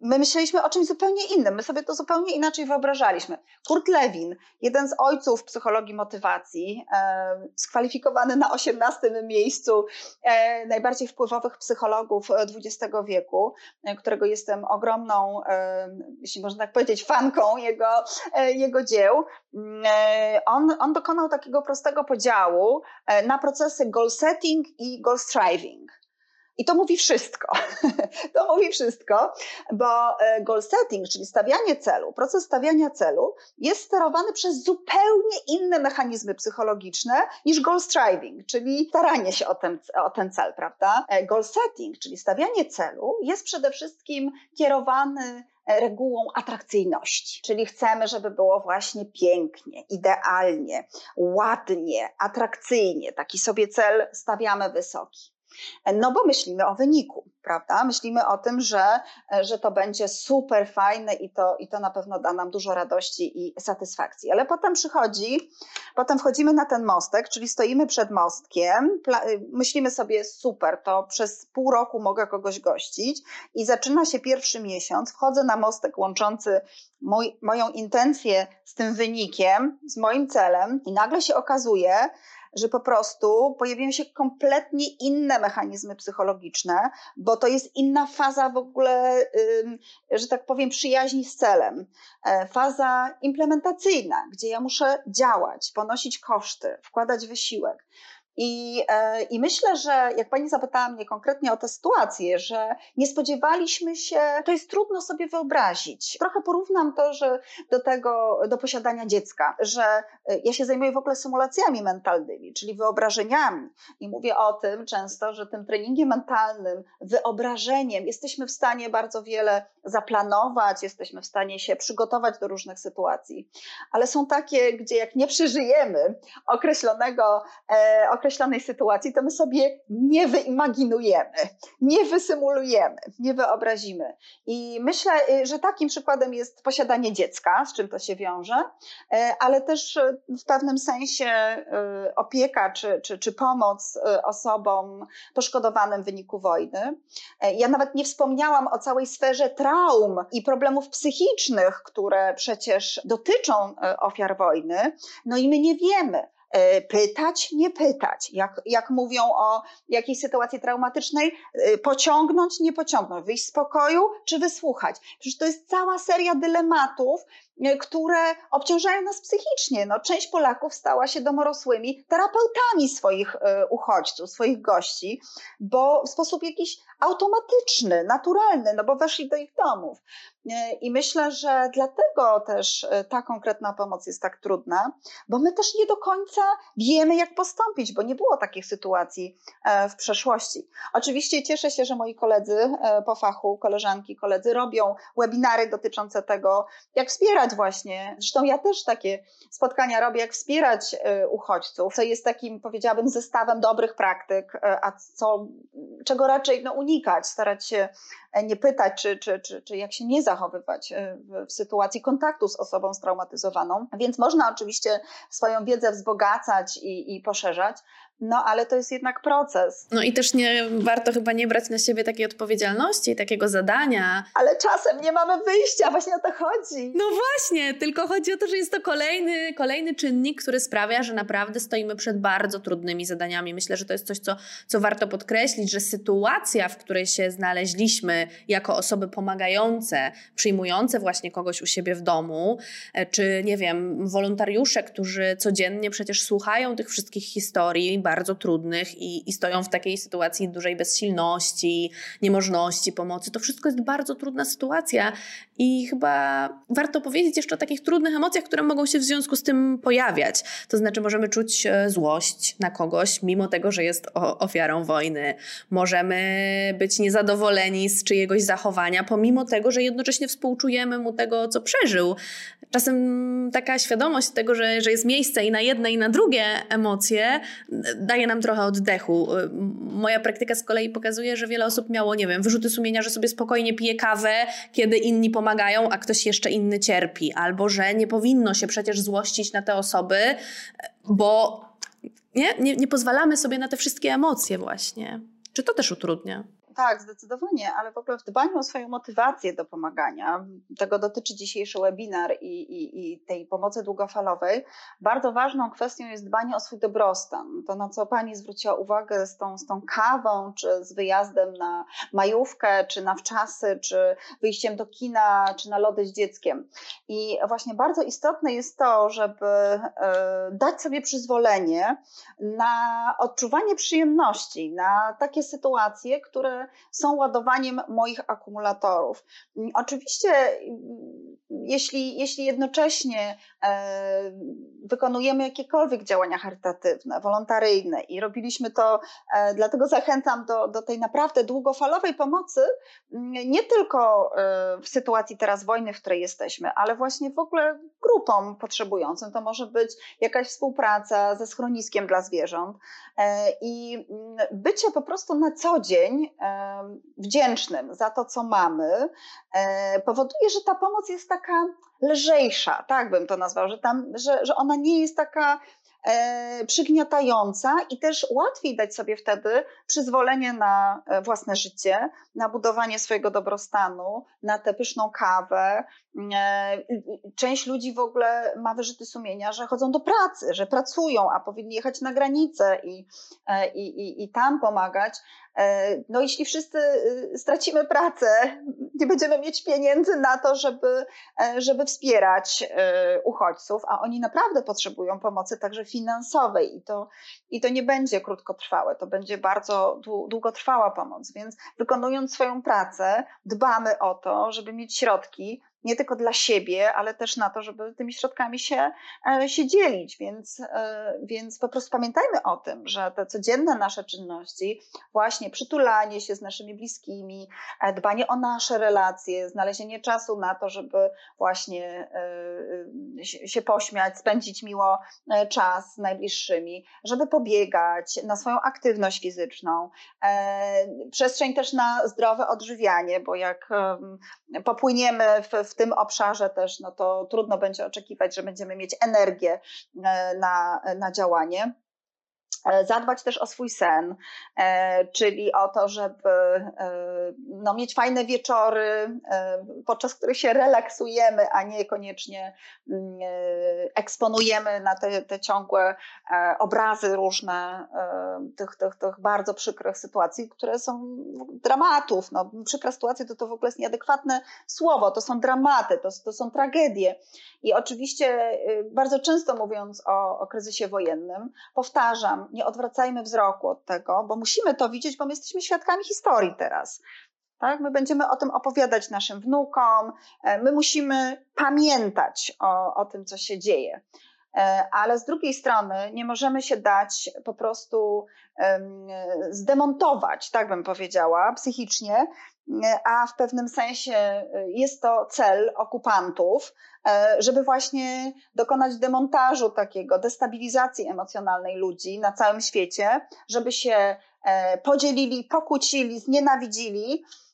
my myśleliśmy o czymś zupełnie innym, my sobie to zupełnie inaczej wyobrażaliśmy. Kurt Lewin, jeden z ojców psychologii motywacji, e, skwalifikowany na 18 miejscu najbardziej wpływowych psychologów XX wieku, którego jestem ogromną, jeśli można tak powiedzieć, fanką jego, jego dzieł, mm, on, on dokonał takiego prostego podziału e, na procesy goal setting i goal striving. I to mówi wszystko. [LAUGHS] to mówi wszystko, bo e, goal setting, czyli stawianie celu, proces stawiania celu jest sterowany przez zupełnie inne mechanizmy psychologiczne niż goal striving, czyli staranie się o ten, o ten cel, prawda? E, goal setting, czyli stawianie celu, jest przede wszystkim kierowany regułą atrakcyjności, czyli chcemy, żeby było właśnie pięknie, idealnie, ładnie, atrakcyjnie. Taki sobie cel stawiamy wysoki. No bo myślimy o wyniku, prawda? Myślimy o tym, że, że to będzie super fajne i to, i to na pewno da nam dużo radości i satysfakcji. Ale potem przychodzi, potem wchodzimy na ten mostek, czyli stoimy przed mostkiem, myślimy sobie super, to przez pół roku mogę kogoś gościć i zaczyna się pierwszy miesiąc, wchodzę na mostek łączący mój, moją intencję z tym wynikiem, z moim celem i nagle się okazuje, że po prostu pojawiają się kompletnie inne mechanizmy psychologiczne, bo to jest inna faza w ogóle, że tak powiem, przyjaźni z celem. E, faza implementacyjna, gdzie ja muszę działać, ponosić koszty, wkładać wysiłek. I, e, I myślę, że jak pani zapytała mnie konkretnie o tę sytuację, że nie spodziewaliśmy się, to jest trudno sobie wyobrazić. Trochę porównam to, że do tego, do posiadania dziecka, że e, ja się zajmuję w ogóle symulacjami mentalnymi, czyli wyobrażeniami. I mówię o tym często, że tym treningiem mentalnym, wyobrażeniem jesteśmy w stanie bardzo wiele zaplanować, jesteśmy w stanie się przygotować do różnych sytuacji. Ale są takie, gdzie jak nie przeżyjemy określonego, e, określonej sytuacji, to my sobie nie wyimaginujemy, nie wysymulujemy, nie wyobrazimy. I myślę, y, że takim przykładem jest posiadanie dziecka, z czym to się wiąże, e, ale też w pewnym sensie y, opieka czy, czy, czy pomoc y, osobom poszkodowanym w wyniku wojny. Ja nawet nie wspomniałam o całej sferze traum i problemów psychicznych, które przecież dotyczą ofiar wojny. No i my nie wiemy, pytać, nie pytać. Jak, jak mówią o jakiejś sytuacji traumatycznej, e, pociągnąć, nie pociągnąć, wyjść z pokoju, czy wysłuchać. Przecież to jest cała seria dylematów, e, które obciążają nas psychicznie. No, część Polaków stała się domorosłymi terapeutami swoich uchodźców, swoich gości, bo w sposób jakiś automatyczny, naturalny, no bo weszli do ich domów. I myślę, że dlatego też ta konkretna pomoc jest tak trudna, bo my też nie do końca wiemy, jak postąpić, bo nie było takich sytuacji e, w przeszłości. Oczywiście cieszę się, że moi koledzy e, po fachu, koleżanki, koledzy robią webinary dotyczące tego, jak wspierać właśnie. Zresztą ja też takie spotkania robię, jak wspierać e, uchodźców, co jest takim, powiedziałabym, zestawem dobrych praktyk, a co, czego raczej no, unikać, starać się nie pytać, czy, czy, czy, czy jak się nie zachowywać w, w sytuacji kontaktu z osobą straumatyzowaną. Więc można oczywiście swoją wiedzę wzbogacać i, i poszerzać, no ale to jest jednak proces. No i też nie warto chyba nie brać na siebie takiej odpowiedzialności, takiego zadania. Ale czasem nie mamy wyjścia, właśnie o to chodzi. No właśnie, tylko chodzi o to, że jest to kolejny, kolejny czynnik, który sprawia, że naprawdę stoimy przed bardzo trudnymi zadaniami. Myślę, że to jest coś, co, co warto podkreślić, że sytuacja, w której się znaleźliśmy jako osoby pomagające, przyjmujące właśnie kogoś u siebie w domu, e, czy nie wiem, wolontariusze, którzy codziennie przecież słuchają tych wszystkich historii, bardzo trudnych i, i stoją w takiej sytuacji dużej bezsilności, niemożności pomocy. To wszystko jest bardzo trudna sytuacja i chyba warto powiedzieć jeszcze o takich trudnych emocjach, które mogą się w związku z tym pojawiać. To znaczy, możemy czuć e, złość na kogoś, mimo tego, że jest ofiarą wojny. Możemy być niezadowoleni z czyjegoś zachowania, pomimo tego, że jednocześnie współczujemy mu tego, co przeżył. Czasem taka świadomość tego, że, że jest miejsce i na jedne, i na drugie emocje, daje nam trochę oddechu. Moja praktyka z kolei pokazuje, że wiele osób miało, nie wiem, wyrzuty sumienia, że sobie spokojnie pije kawę, kiedy inni pomagają, a ktoś jeszcze inny cierpi, albo że nie powinno się przecież złościć na te osoby, bo nie, nie, nie pozwalamy sobie na te wszystkie emocje właśnie. Czy to też utrudnia? Tak, zdecydowanie, ale w ogóle w dbaniu o swoją motywację do pomagania, tego dotyczy dzisiejszy webinar i, i, i tej pomocy długofalowej, bardzo ważną kwestią jest dbanie o swój dobrostan. To, na co Pani zwróciła uwagę z tą, z tą kawą, czy z wyjazdem na majówkę, czy na wczasy, czy wyjściem do kina, czy na lody z dzieckiem. I właśnie bardzo istotne jest to, żeby e, dać sobie przyzwolenie na odczuwanie przyjemności, na takie sytuacje, które są ładowaniem moich akumulatorów. Oczywiście, jeśli, jeśli jednocześnie e, wykonujemy jakiekolwiek działania charytatywne, wolontaryjne i robiliśmy to, e, dlatego zachęcam do, do tej naprawdę długofalowej pomocy, nie tylko e, w sytuacji teraz wojny, w której jesteśmy, ale właśnie w ogóle grupom potrzebującym. To może być jakaś współpraca ze schroniskiem dla zwierząt i bycie po prostu na co dzień wdzięcznym za to, co mamy, e, powoduje, że ta pomoc jest taka lżejsza, tak bym to nazwał, że, tam, że, że ona nie jest taka e, przygniatająca i też łatwiej dać sobie wtedy przyzwolenie na e, własne życie, na budowanie swojego dobrostanu, na tę pyszną kawę. Część ludzi w ogóle ma wyrzuty sumienia, że chodzą do pracy, że pracują, a powinni jechać na granicę i, i, i, i tam pomagać. E, no jeśli wszyscy stracimy pracę, nie będziemy mieć pieniędzy na to, żeby, e, żeby wspierać e, uchodźców, a oni naprawdę potrzebują pomocy także finansowej i to, i to nie będzie krótkotrwałe, to będzie bardzo długotrwała pomoc, więc wykonując swoją pracę, dbamy o to, żeby mieć środki nie tylko dla siebie, ale też na to, żeby tymi środkami się, e, się dzielić. Więc, e, więc po prostu pamiętajmy o tym, że te codzienne nasze czynności, właśnie przytulanie się z naszymi bliskimi, e, dbanie o nasze relacje, znalezienie czasu na to, żeby właśnie się pośmiać, spędzić miło czas z najbliższymi, żeby pobiegać na swoją aktywność fizyczną, przestrzeń też na zdrowe odżywianie, bo jak popłyniemy w, w tym obszarze też, no to trudno będzie oczekiwać, że będziemy mieć energię e, na, na działanie. E, zadbać też o swój sen, e, czyli o to, żeby e, no, mieć fajne wieczory, podczas których się relaksujemy, a nie koniecznie mm, eksponujemy na te, te ciągłe obrazy różne tych, tych, tych bardzo przykrych sytuacji, które są dramatów. No, przykre sytuacje to, to w ogóle jest nieadekwatne słowo, to są dramaty, to, to są tragedie. I oczywiście bardzo często mówiąc o, o kryzysie wojennym, powtarzam, nie odwracajmy wzroku od tego, bo musimy to widzieć, bo my jesteśmy świadkami historii teraz. Tak? My będziemy o tym opowiadać naszym wnukom, e, my musimy pamiętać o, o tym, co się dzieje. E, ale z drugiej strony nie możemy się dać po prostu zdemontować, tak bym powiedziała, psychicznie, a w pewnym sensie e, jest to cel okupantów, e, żeby właśnie dokonać demontażu takiego, destabilizacji emocjonalnej ludzi na całym świecie, żeby się podzielili, pokłócili, znienawidzili. E,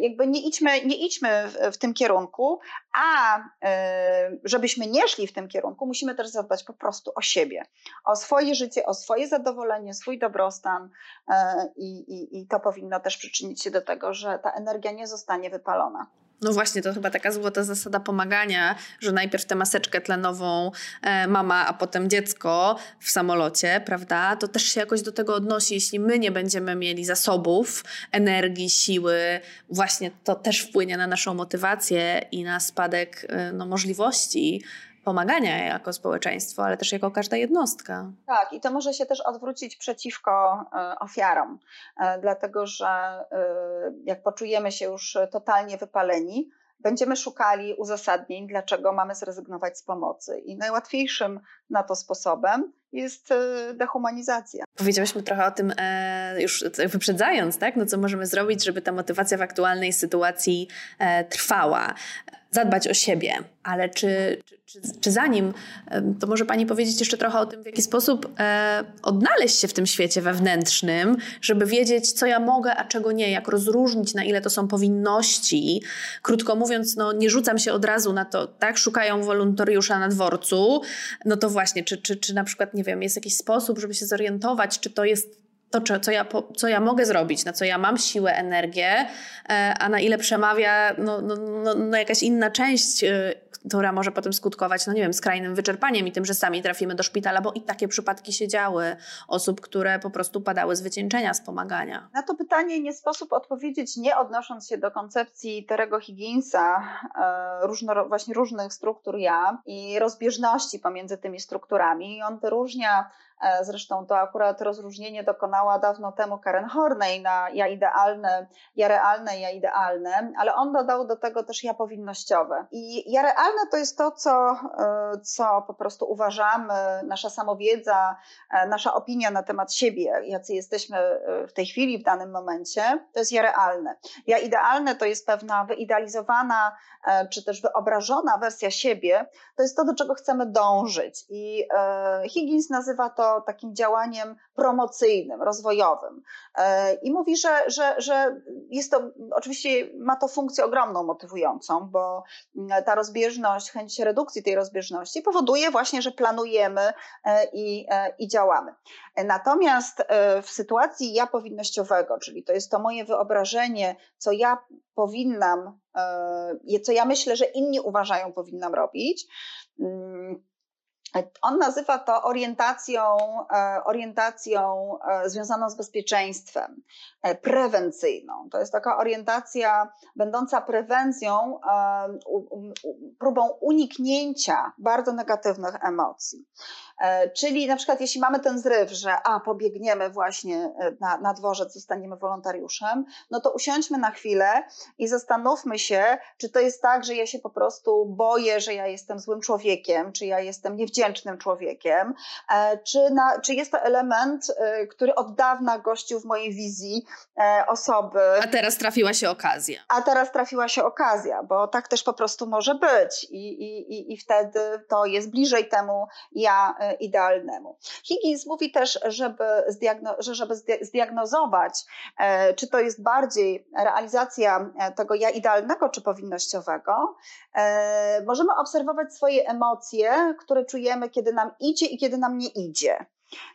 jakby nie idźmy, nie idźmy w, w tym kierunku, a e, żebyśmy nie szli w tym kierunku, musimy też zadbać po prostu o siebie, o swoje życie, o swoje zadowolenie, swój dobrostan e, i, i, i to powinno też przyczynić się do tego, że ta energia nie zostanie wypalona. No właśnie, to chyba taka złota zasada pomagania, że najpierw tę maseczkę tlenową e, mama, a potem dziecko w samolocie, prawda? To też się jakoś do tego odnosi. Jeśli my nie będziemy mieli zasobów, energii, siły, właśnie to też wpłynie na naszą motywację i na spadek e, no, możliwości pomagania jako społeczeństwo, ale też jako każda jednostka. Tak, i to może się też odwrócić przeciwko e, ofiarom, e, dlatego że e, jak poczujemy się już totalnie wypaleni, będziemy szukali uzasadnień, dlaczego mamy zrezygnować z pomocy. I najłatwiejszym na to sposobem jest dehumanizacja. Powiedziałyśmy trochę o tym, już wyprzedzając, tak? no co możemy zrobić, żeby ta motywacja w aktualnej sytuacji trwała zadbać o siebie, ale czy, czy, czy, zanim, to może Pani powiedzieć jeszcze trochę o tym, w jaki sposób e, odnaleźć się w tym świecie wewnętrznym, żeby wiedzieć, co ja mogę, a czego nie, jak rozróżnić, na ile to są powinności. Krótko mówiąc, no, nie rzucam się od razu na to, tak, szukają wolontariusza na dworcu, no to właśnie, czy, czy, czy na przykład, nie wiem, jest jakiś sposób, żeby się zorientować, czy to jest to, co ja, co ja mogę zrobić, na co ja mam siłę, energię, e, a na ile przemawia no, no, no, no jakaś inna część, e, która może potem skutkować, no nie wiem, skrajnym wyczerpaniem i tym, że sami trafimy do szpitala, bo i takie przypadki się działy osób, które po prostu padały z wycieńczenia, z pomagania. Na to pytanie nie sposób odpowiedzieć, nie odnosząc się do koncepcji Terego Higginsa, e, różno, właśnie różnych struktur ja i rozbieżności pomiędzy tymi strukturami. I on wyróżnia zresztą to akurat rozróżnienie dokonała dawno temu Karen Horney na ja idealne, ja realne, ja idealne, ale on dodał do tego też ja powinnościowe. I ja realne to jest to, co, e, co po prostu uważamy, nasza samowiedza, e, nasza opinia na temat siebie, jacy jesteśmy w tej chwili, w danym momencie, to jest ja realne. Ja idealne to jest pewna wyidealizowana czy też wyobrażona wersja siebie, to jest to, do czego chcemy dążyć. I Higgins nazywa to takim działaniem promocyjnym, rozwojowym. E, I mówi, że, że, że jest to, oczywiście ma to funkcję ogromną motywującą, bo mm, ta rozbieżność, chęć redukcji tej rozbieżności powoduje właśnie, że planujemy e, i, e, i działamy. Natomiast w sytuacji ja powinnościowego, czyli to jest to moje wyobrażenie, co ja powinnam, co ja myślę, że inni uważają powinnam robić, mm, on nazywa to orientacją, e, orientacją e, związaną z bezpieczeństwem, e, prewencyjną. To jest taka orientacja będąca prewencją, próbą uniknięcia bardzo negatywnych emocji. Czyli na przykład jeśli mamy ten zryw, że a pobiegniemy właśnie na, na dworzec, zostaniemy wolontariuszem, no to usiądźmy na chwilę i zastanówmy się, czy to jest tak, że ja się po prostu boję, że ja jestem złym człowiekiem, czy ja jestem niewdzięcznym człowiekiem, e, czy, na, czy jest to element, który od dawna gościł w mojej wizji osoby. A teraz trafiła się okazja. A teraz trafiła się okazja, bo tak też po prostu może być i, i, i, wtedy to jest bliżej temu ja idealnemu. Higgins mówi też, żeby zdiagno, że żeby zdiagnozować, e, czy to jest bardziej realizacja e, tego ja idealnego czy powinnościowego, e, możemy obserwować swoje emocje, które czujemy, kiedy nam idzie i kiedy nam nie idzie.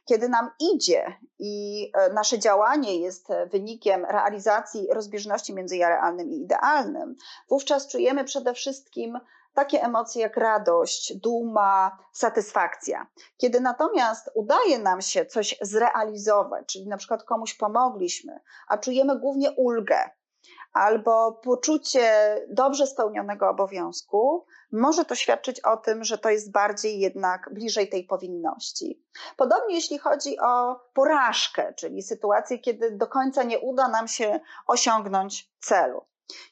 Kiedy nam idzie i e, nasze działanie jest wynikiem realizacji rozbieżności między ja realnym i idealnym, wówczas czujemy przede wszystkim takie emocje jak radość, duma, satysfakcja. Kiedy natomiast udaje nam się coś zrealizować, czyli na przykład komuś pomogliśmy, a czujemy głównie ulgę, albo poczucie dobrze spełnionego obowiązku, może to świadczyć o tym, że to jest bardziej jednak bliżej tej powinności. Podobnie jeśli chodzi o porażkę, czyli sytuację, kiedy do końca nie uda nam się osiągnąć celu.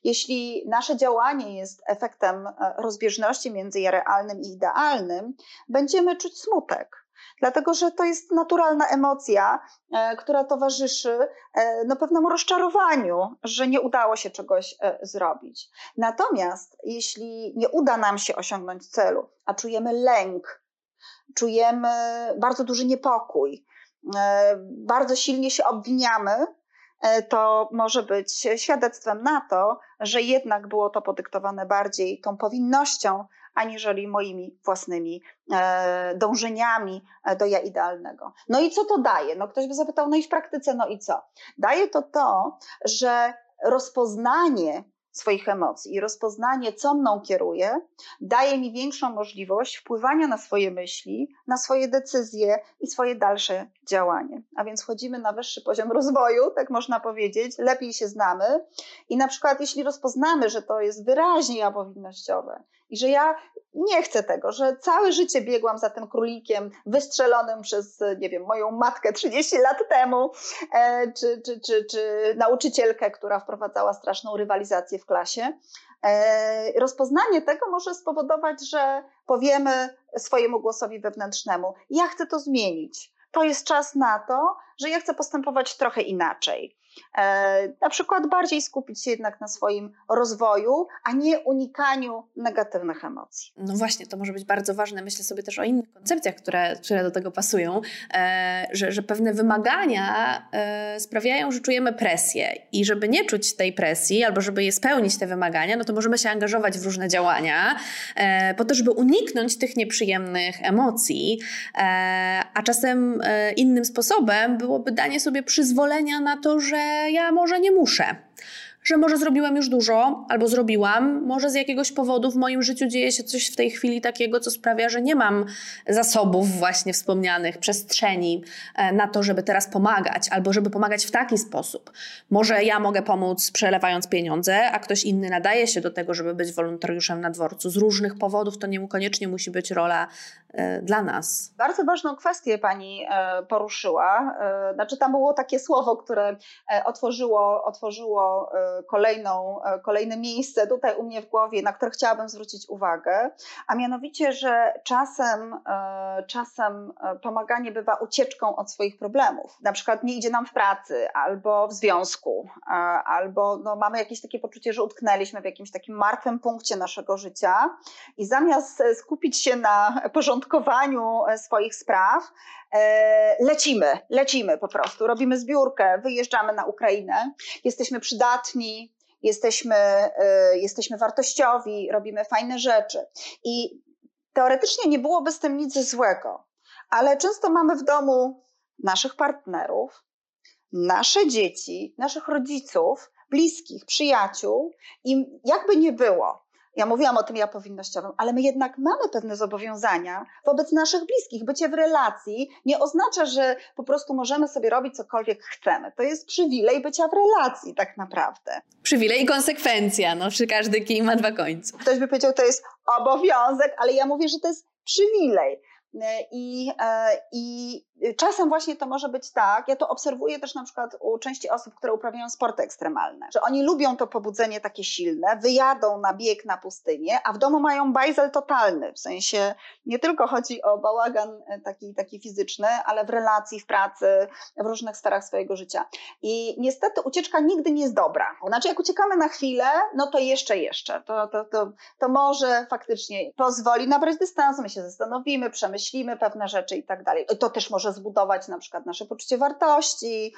Jeśli nasze działanie jest efektem e, rozbieżności między realnym i idealnym, będziemy czuć smutek dlatego że to jest naturalna emocja, e, która towarzyszy e, no, pewnemu rozczarowaniu, że nie udało się czegoś e, zrobić. Natomiast jeśli nie uda nam się osiągnąć celu, a czujemy lęk, czujemy bardzo duży niepokój, bardzo silnie się obwiniamy, to może być świadectwem na to, że jednak było to podyktowane bardziej tą powinnością, aniżeli moimi własnymi e, dążeniami e, do ja idealnego. No i co to daje? No ktoś by zapytał, no i w praktyce, no i co? Daje to to, że rozpoznanie swoich emocji i rozpoznanie, co mną kieruje, daje mi większą możliwość wpływania na swoje myśli, na swoje decyzje i swoje dalsze działanie. A więc wchodzimy na wyższy poziom rozwoju, tak można powiedzieć, lepiej się znamy i na przykład jeśli rozpoznamy, że to jest wyraźnie apowinnościowe i że ja nie chcę tego, że całe życie biegłam za tym królikiem wystrzelonym przez, nie wiem, moją matkę 30 lat temu, e, czy, czy, czy, czy nauczycielkę, która wprowadzała straszną rywalizację w klasie. E, rozpoznanie tego może spowodować, że powiemy swojemu głosowi wewnętrznemu: Ja chcę to zmienić. To jest czas na to, że ja chcę postępować trochę inaczej. E, na przykład bardziej skupić się jednak na swoim rozwoju, a nie unikaniu negatywnych emocji. No właśnie, to może być bardzo ważne. Myślę sobie też o innych koncepcjach, które, które do tego pasują, e, że, że pewne wymagania e, sprawiają, że czujemy presję i żeby nie czuć tej presji albo żeby je spełnić te wymagania, no to możemy się angażować w różne działania po to, żeby uniknąć tych nieprzyjemnych emocji, a czasem innym sposobem byłoby danie sobie przyzwolenia na to, że ja może nie muszę że może zrobiłem już dużo, albo zrobiłam, może z jakiegoś powodu w moim życiu dzieje się coś w tej chwili takiego, co sprawia, że nie mam zasobów właśnie wspomnianych, przestrzeni e, na to, żeby teraz pomagać, albo żeby pomagać w taki sposób. Może ja mogę pomóc przelewając pieniądze, a ktoś inny nadaje się do tego, żeby być wolontariuszem na dworcu. Z różnych powodów to niekoniecznie musi być rola dla nas. Bardzo ważną kwestię pani e, poruszyła. Znaczy, tam było takie słowo, które otworzyło, otworzyło kolejną, e, kolejne miejsce tutaj u mnie w głowie, na które chciałabym zwrócić uwagę, a mianowicie, że czasem, e, czasem e, pomaganie bywa ucieczką od swoich problemów. Na przykład nie idzie nam w pracy, albo w związku, albo no, mamy jakieś takie poczucie, że utknęliśmy w jakimś takim martwym punkcie naszego życia i zamiast skupić się na porządkowaniu swoich spraw, lecimy, lecimy po prostu, robimy zbiórkę, wyjeżdżamy na Ukrainę, jesteśmy przydatni, jesteśmy, y, jesteśmy wartościowi, robimy fajne rzeczy. I teoretycznie nie byłoby z tym nic złego, ale często mamy w domu naszych partnerów, nasze dzieci, naszych rodziców, bliskich, przyjaciół i jakby nie było, ja mówiłam o tym ja powinnościowym, ale my jednak mamy pewne zobowiązania wobec naszych bliskich. Bycie w relacji nie oznacza, że po prostu możemy sobie robić cokolwiek chcemy. To jest przywilej bycia w relacji tak naprawdę. Przywilej i konsekwencja, no przy każdy kij ma dwa końce. Ktoś by powiedział, to jest obowiązek, ale ja mówię, że to jest przywilej. I, e, I czasem właśnie to może być tak, ja to obserwuję też na przykład u części osób, które uprawiają sporty ekstremalne, że oni lubią to pobudzenie takie silne, wyjadą na bieg na pustynię, a w domu mają bajzel totalny, w sensie nie tylko chodzi o bałagan e, taki, taki fizyczny, ale w relacji, w pracy, w różnych sferach swojego życia. I niestety ucieczka nigdy nie jest dobra. Znaczy jak uciekamy na chwilę, no to jeszcze, jeszcze, to, to, to, to może faktycznie pozwoli nabrać dystansu, my się zastanowimy, przemyślimy, przemyślimy pewne rzeczy i tak dalej. To też może zbudować na przykład nasze poczucie wartości,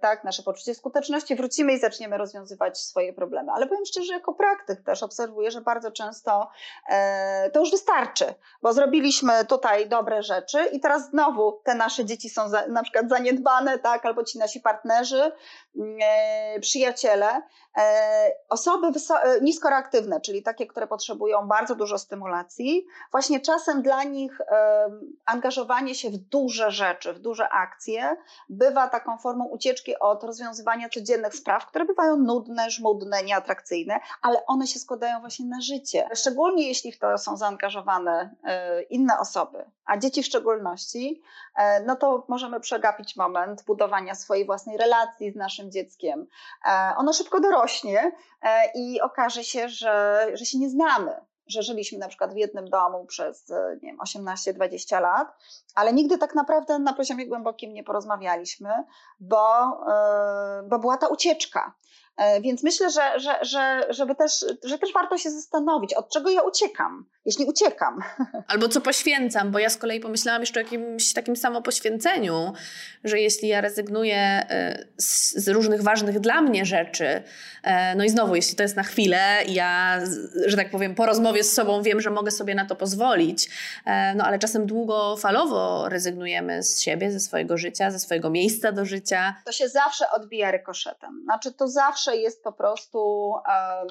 tak, nasze poczucie skuteczności. Wrócimy i zaczniemy rozwiązywać swoje problemy. Ale powiem szczerze, jako praktyk też obserwuję, że bardzo często to już wystarczy, bo zrobiliśmy tutaj dobre rzeczy i teraz znowu te nasze dzieci są na przykład zaniedbane, tak, albo ci nasi partnerzy, przyjaciele, osoby niskoreaktywne, czyli takie, które potrzebują bardzo dużo stymulacji, właśnie czasem dla nich angażowanie się w duże rzeczy, w duże akcje bywa taką formą ucieczki od rozwiązywania codziennych spraw, które bywają nudne, żmudne, nieatrakcyjne, ale one się składają właśnie na życie. Szczególnie jeśli w to są zaangażowane e, inne osoby, a dzieci w szczególności, e, no to możemy przegapić moment budowania swojej własnej relacji z naszym dzieckiem. E, ono szybko dorośnie i okaże się, że, że się nie znamy że żyliśmy na przykład w jednym domu przez nie wiem, 18-20 lat, ale nigdy tak naprawdę na poziomie głębokim nie porozmawialiśmy, bo, bo była ta ucieczka. E, więc myślę, że, że, że, żeby też, że też warto się zastanowić, od czego ja uciekam, jeśli uciekam. [LAUGHS] Albo co poświęcam, bo ja z kolei pomyślałam jeszcze o jakimś takim samopoświęceniu, że jeśli ja rezygnuję e, z, różnych ważnych dla mnie rzeczy, e, no i znowu, jeśli to jest na chwilę, ja, że tak powiem, po rozmowie z sobą wiem, że mogę sobie na to pozwolić, no ale czasem długofalowo rezygnujemy z siebie, ze swojego życia, ze swojego miejsca do życia. To się zawsze odbija rykoszetem. Znaczy, to zawsze zawsze jest po prostu,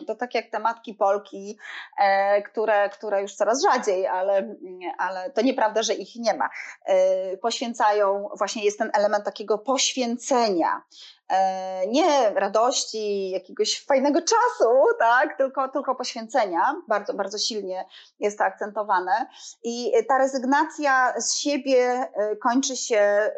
to tak jak te matki Polki, e, które, które już coraz rzadziej, ale, ale to nieprawda, że ich nie ma, e, poświęcają, właśnie jest ten element takiego poświęcenia e, nie radości, jakiegoś fajnego czasu, tak, tylko, tylko poświęcenia. Bardzo, bardzo silnie jest to akcentowane. I ta rezygnacja z siebie kończy się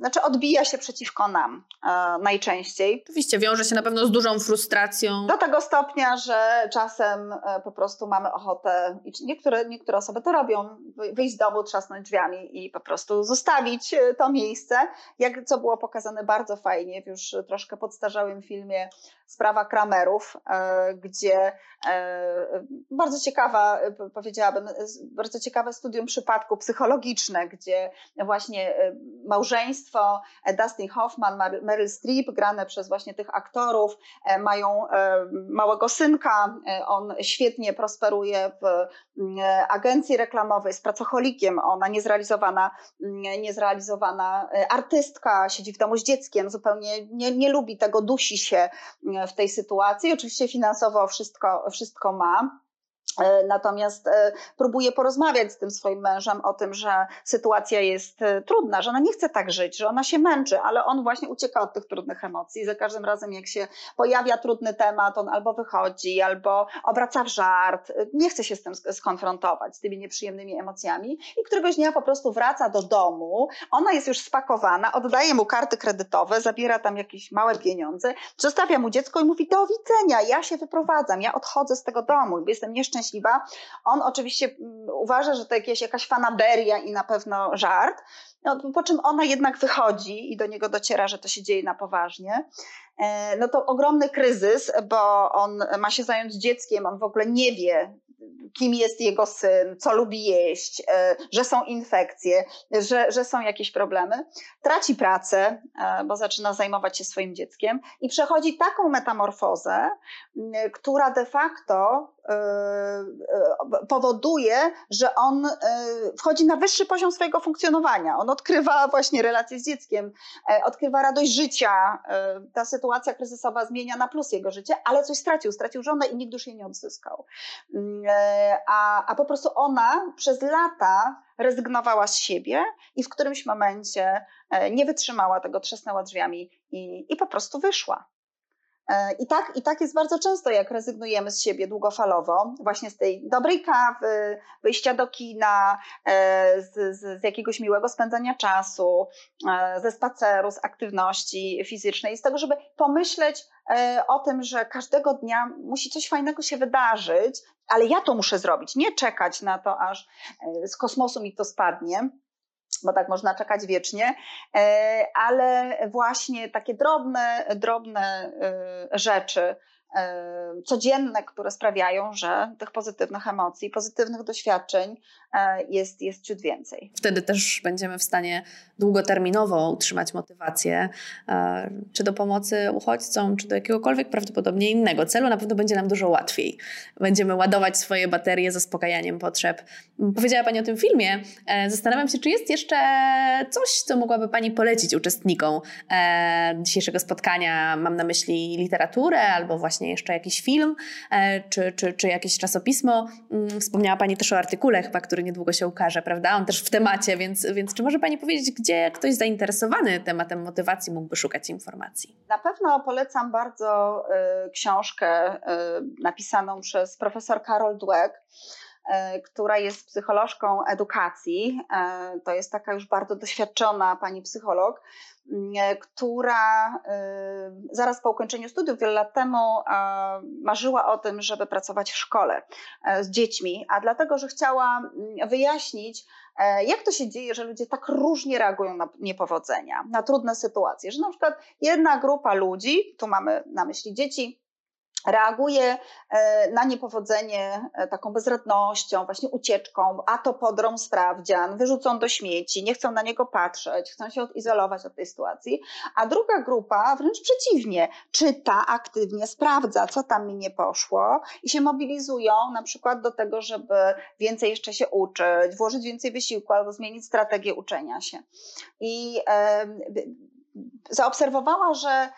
znaczy odbija się przeciwko nam e, najczęściej. Oczywiście, wiąże się na pewno z dużą frustracją. Do tego stopnia, że czasem e, po prostu mamy ochotę, i niektóre, niektóre osoby to robią, wyjść z domu, trzasnąć drzwiami i po prostu zostawić e, to miejsce, jak co było pokazane bardzo fajnie w już troszkę podstarzałym filmie Sprawa Kramerów, e, gdzie e, bardzo ciekawa, powiedziałabym, bardzo ciekawe studium przypadku psychologiczne, gdzie właśnie małżeństwo e, Dustin Hoffman, Meryl Streep, grane przez właśnie tych aktorów, e, mają e, małego synka, on świetnie prosperuje w agencji reklamowej, jest pracocholikiem, ona niezrealizowana, niezrealizowana artystka, siedzi w domu z dzieckiem, zupełnie nie, nie lubi tego, dusi się w tej sytuacji. Oczywiście finansowo wszystko, wszystko ma. E, natomiast e, próbuje porozmawiać z tym swoim mężem o tym, że sytuacja jest e, trudna, że ona nie chce tak żyć, że ona się męczy, ale on właśnie ucieka od tych trudnych emocji. Za każdym razem, jak się pojawia trudny temat, on albo wychodzi, albo obraca w żart, nie chce się z tym skonfrontować, z tymi nieprzyjemnymi emocjami i któregoś dnia po prostu wraca do domu. Ona jest już spakowana, oddaje mu karty kredytowe, zabiera tam jakieś małe pieniądze, zostawia mu dziecko i mówi: Do widzenia, ja się wyprowadzam, ja odchodzę z tego domu, jestem nieszczęśliwa szczęśliwa. On oczywiście mm, uważa, że to jakieś, jakaś fanaberia i na pewno żart, no, po czym ona jednak wychodzi i do niego dociera, że to się dzieje na poważnie. E, no to ogromny kryzys, bo on ma się zająć dzieckiem, on w ogóle nie wie, kim jest jego syn, co lubi jeść, e, że są infekcje, że, że są jakieś problemy. Traci pracę, e, bo zaczyna zajmować się swoim dzieckiem i przechodzi taką metamorfozę, która de facto powoduje, że on wchodzi na wyższy poziom swojego funkcjonowania. On odkrywa właśnie relacje z dzieckiem, odkrywa radość życia. Ta sytuacja kryzysowa zmienia na plus jego życie, ale coś stracił. Stracił żonę i nigdy już jej nie odzyskał a, a po prostu ona przez lata rezygnowała z siebie i w którymś momencie e, nie wytrzymała tego, trzasnęła drzwiami i, i po prostu wyszła. E, I tak, I tak jest bardzo często, jak rezygnujemy z siebie długofalowo, właśnie z tej dobrej kawy, wyjścia do kina, e, z, z, jakiegoś miłego spędzania czasu, ze spaceru, z aktywności fizycznej, z tego, żeby pomyśleć o tym, że każdego dnia musi coś fajnego się wydarzyć, ale ja to muszę zrobić, nie czekać na to, aż e, z kosmosu mi to spadnie bo tak można czekać wiecznie, e, ale właśnie takie drobne, drobne e, rzeczy, codzienne, które sprawiają, że tych pozytywnych emocji, pozytywnych doświadczeń jest, jest ciut więcej. Wtedy też będziemy w stanie długoterminowo utrzymać motywację, czy do pomocy uchodźcom, czy do jakiegokolwiek prawdopodobnie innego celu. Na pewno będzie nam dużo łatwiej. Będziemy ładować swoje baterie zaspokajaniem potrzeb. Powiedziała Pani o tym filmie. E, zastanawiam się, czy jest jeszcze coś, co mogłaby Pani polecić uczestnikom e, dzisiejszego spotkania. Mam na myśli literaturę albo właśnie jeszcze jakiś film, e, czy, czy, czy jakieś czasopismo. Mm, wspomniała Pani też o artykule chyba, który niedługo się ukaże, prawda? On też w temacie, więc, więc czy może Pani powiedzieć, gdzie ktoś zainteresowany tematem motywacji mógłby szukać informacji? Na pewno polecam bardzo y, książkę y, napisaną przez profesor Karol Dweck, która jest psycholożką edukacji. Y, to jest taka już bardzo doświadczona pani psycholog, y, która zaraz po ukończeniu studiów wiele lat temu marzyła o tym, żeby pracować w szkole z dziećmi, a dlatego, że chciała wyjaśnić, jak to się dzieje, że ludzie tak różnie reagują na niepowodzenia, na trudne sytuacje, że na przykład jedna grupa ludzi, tu mamy na myśli dzieci, reaguje e, na niepowodzenie e, taką bezradnością, właśnie ucieczką, a to podrą sprawdzian, wyrzucą do śmieci, nie chcą na niego patrzeć, chcą się odizolować od tej sytuacji, a druga grupa wręcz przeciwnie, czyta aktywnie, sprawdza, co tam mi nie poszło i się mobilizują na przykład do tego, żeby więcej jeszcze się uczyć, włożyć więcej wysiłku albo zmienić strategię uczenia się. I zaobserwowała, że,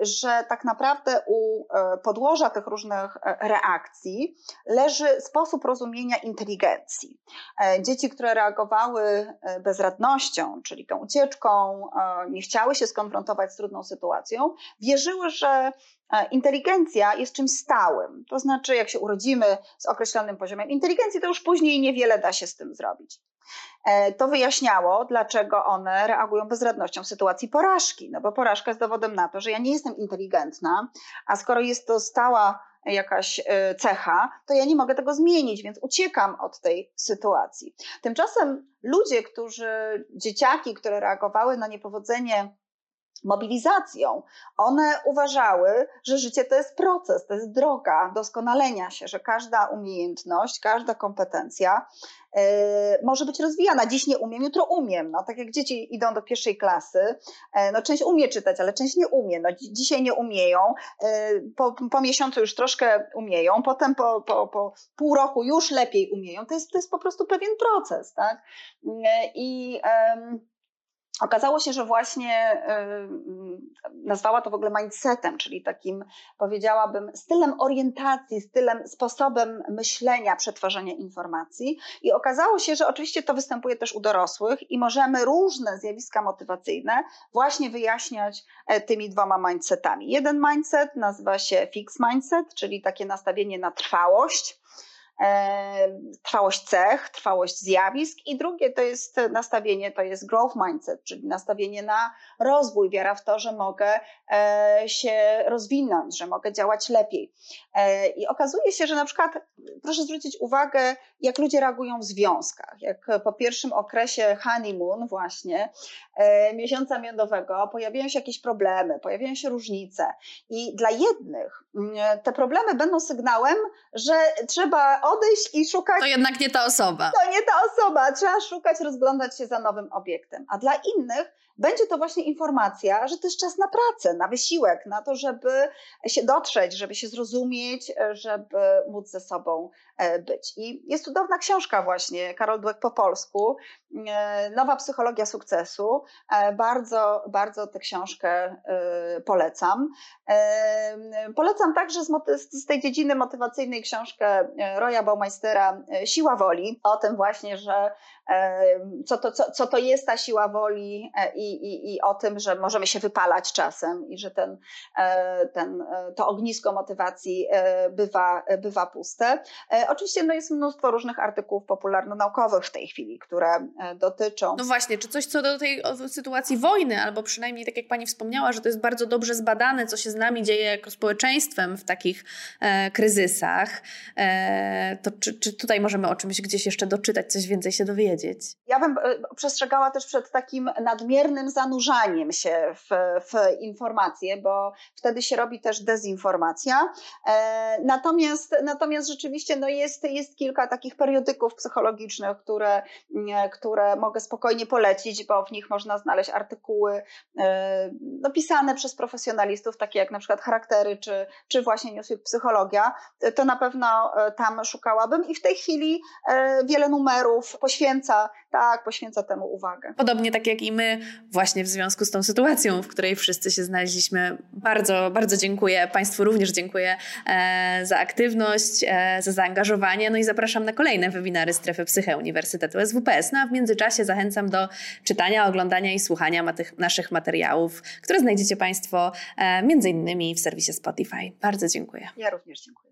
że tak naprawdę u e, podłoża tych różnych e, reakcji leży sposób rozumienia inteligencji. Dzieci, które reagowały bezradnością, czyli tą ucieczką, nie chciały się skonfrontować z trudną sytuacją, wierzyły, że inteligencja jest czymś stałym. To znaczy, jak się urodzimy z określonym poziomem inteligencji, to już później niewiele da się z tym zrobić. E, to wyjaśniało, dlaczego one reagują bezradnością w sytuacji porażki. No bo porażka jest dowodem na to, że ja nie jestem inteligentna, a skoro jest to stała jakaś e, cecha, to ja nie mogę tego zmienić, więc uciekam od tej sytuacji. Tymczasem ludzie, którzy, dzieciaki, które reagowały na niepowodzenie mobilizacją. One uważały, że życie to jest proces, to jest droga doskonalenia się, że każda umiejętność, każda kompetencja może być rozwijana. Dziś nie umiem, jutro umiem. No, tak jak dzieci idą do pierwszej klasy, yy, no, część umie czytać, ale część nie umie. No, dzisiaj nie umieją, yy, po, po miesiącu już troszkę umieją, potem po, po, po pół roku już lepiej umieją. To jest, to jest po prostu pewien proces. Tak? I Okazało się, że właśnie y, nazwała to w ogóle mindsetem, czyli takim, powiedziałabym, stylem orientacji, stylem, sposobem myślenia, przetwarzania informacji. I okazało się, że oczywiście to występuje też u dorosłych i możemy różne zjawiska motywacyjne właśnie wyjaśniać e, tymi dwoma mindsetami. Jeden mindset nazywa się fixed mindset, czyli takie nastawienie na trwałość trwałość cech, trwałość zjawisk i drugie to jest nastawienie, to jest growth mindset, czyli nastawienie na rozwój, wiara w to, że mogę e, się rozwinąć, że mogę działać lepiej. E, I okazuje się, że na przykład proszę zwrócić uwagę, jak ludzie reagują w związkach. Jak po pierwszym okresie honeymoon właśnie, e, miesiąca miodowego, pojawiają się jakieś problemy, pojawiają się różnice i dla jednych mm, te problemy będą sygnałem, że trzeba odejść i szukać. To jednak nie ta osoba. To nie ta osoba. Trzeba szukać, rozglądać się za nowym obiektem. A dla innych będzie to właśnie informacja, że to jest czas na pracę, na wysiłek, na to, żeby się dotrzeć, żeby się zrozumieć, żeby móc ze sobą e, być. I jest cudowna książka właśnie, Karol Dweck po polsku, e, Nowa psychologia sukcesu. E, bardzo, bardzo tę książkę polecam. Polecam także z, tej dziedziny motywacyjnej książkę Roya Baumeistera Siła woli, o tym właśnie, że co to, co, co to jest ta siła woli i i, i, o tym, że możemy się wypalać czasem i że ten, e, ten, e, to ognisko motywacji e, bywa, bywa puste. Oczywiście no jest mnóstwo różnych artykułów popularno-naukowych w tej chwili, które dotyczą. No właśnie, czy coś co do tej sytuacji wojny, albo przynajmniej tak jak Pani wspomniała, że to jest bardzo dobrze zbadane, co się z nami dzieje jako społeczeństwem w takich e, kryzysach, e, to czy, czy tutaj możemy o czymś gdzieś jeszcze doczytać, coś więcej się dowiedzieć? Ja bym przestrzegała też przed takim nadmiernym zanurzaniem się w, w informacje, bo wtedy się robi też dezinformacja. E, natomiast, natomiast rzeczywiście no jest, jest kilka takich periodyków psychologicznych, które, które mogę spokojnie polecić, bo w nich można znaleźć artykuły e, no, pisane przez profesjonalistów, takie jak na przykład charaktery, czy, czy właśnie Newsweek Psychologia. To na pewno e, tam szukałabym i w tej chwili wiele numerów poświęca, tak, poświęca temu uwagę. Podobnie tak jak i my, właśnie w związku z tą sytuacją, w której wszyscy się znaleźliśmy. Bardzo, bardzo dziękuję. Państwu również dziękuję e, za aktywność, e, za zaangażowanie. No i zapraszam na kolejne webinary Strefy Psyche Uniwersytetu SWPS. No a w międzyczasie zachęcam do czytania, oglądania i słuchania naszych materiałów, które znajdziecie Państwo e, między innymi w serwisie Spotify. Bardzo dziękuję. Ja również dziękuję.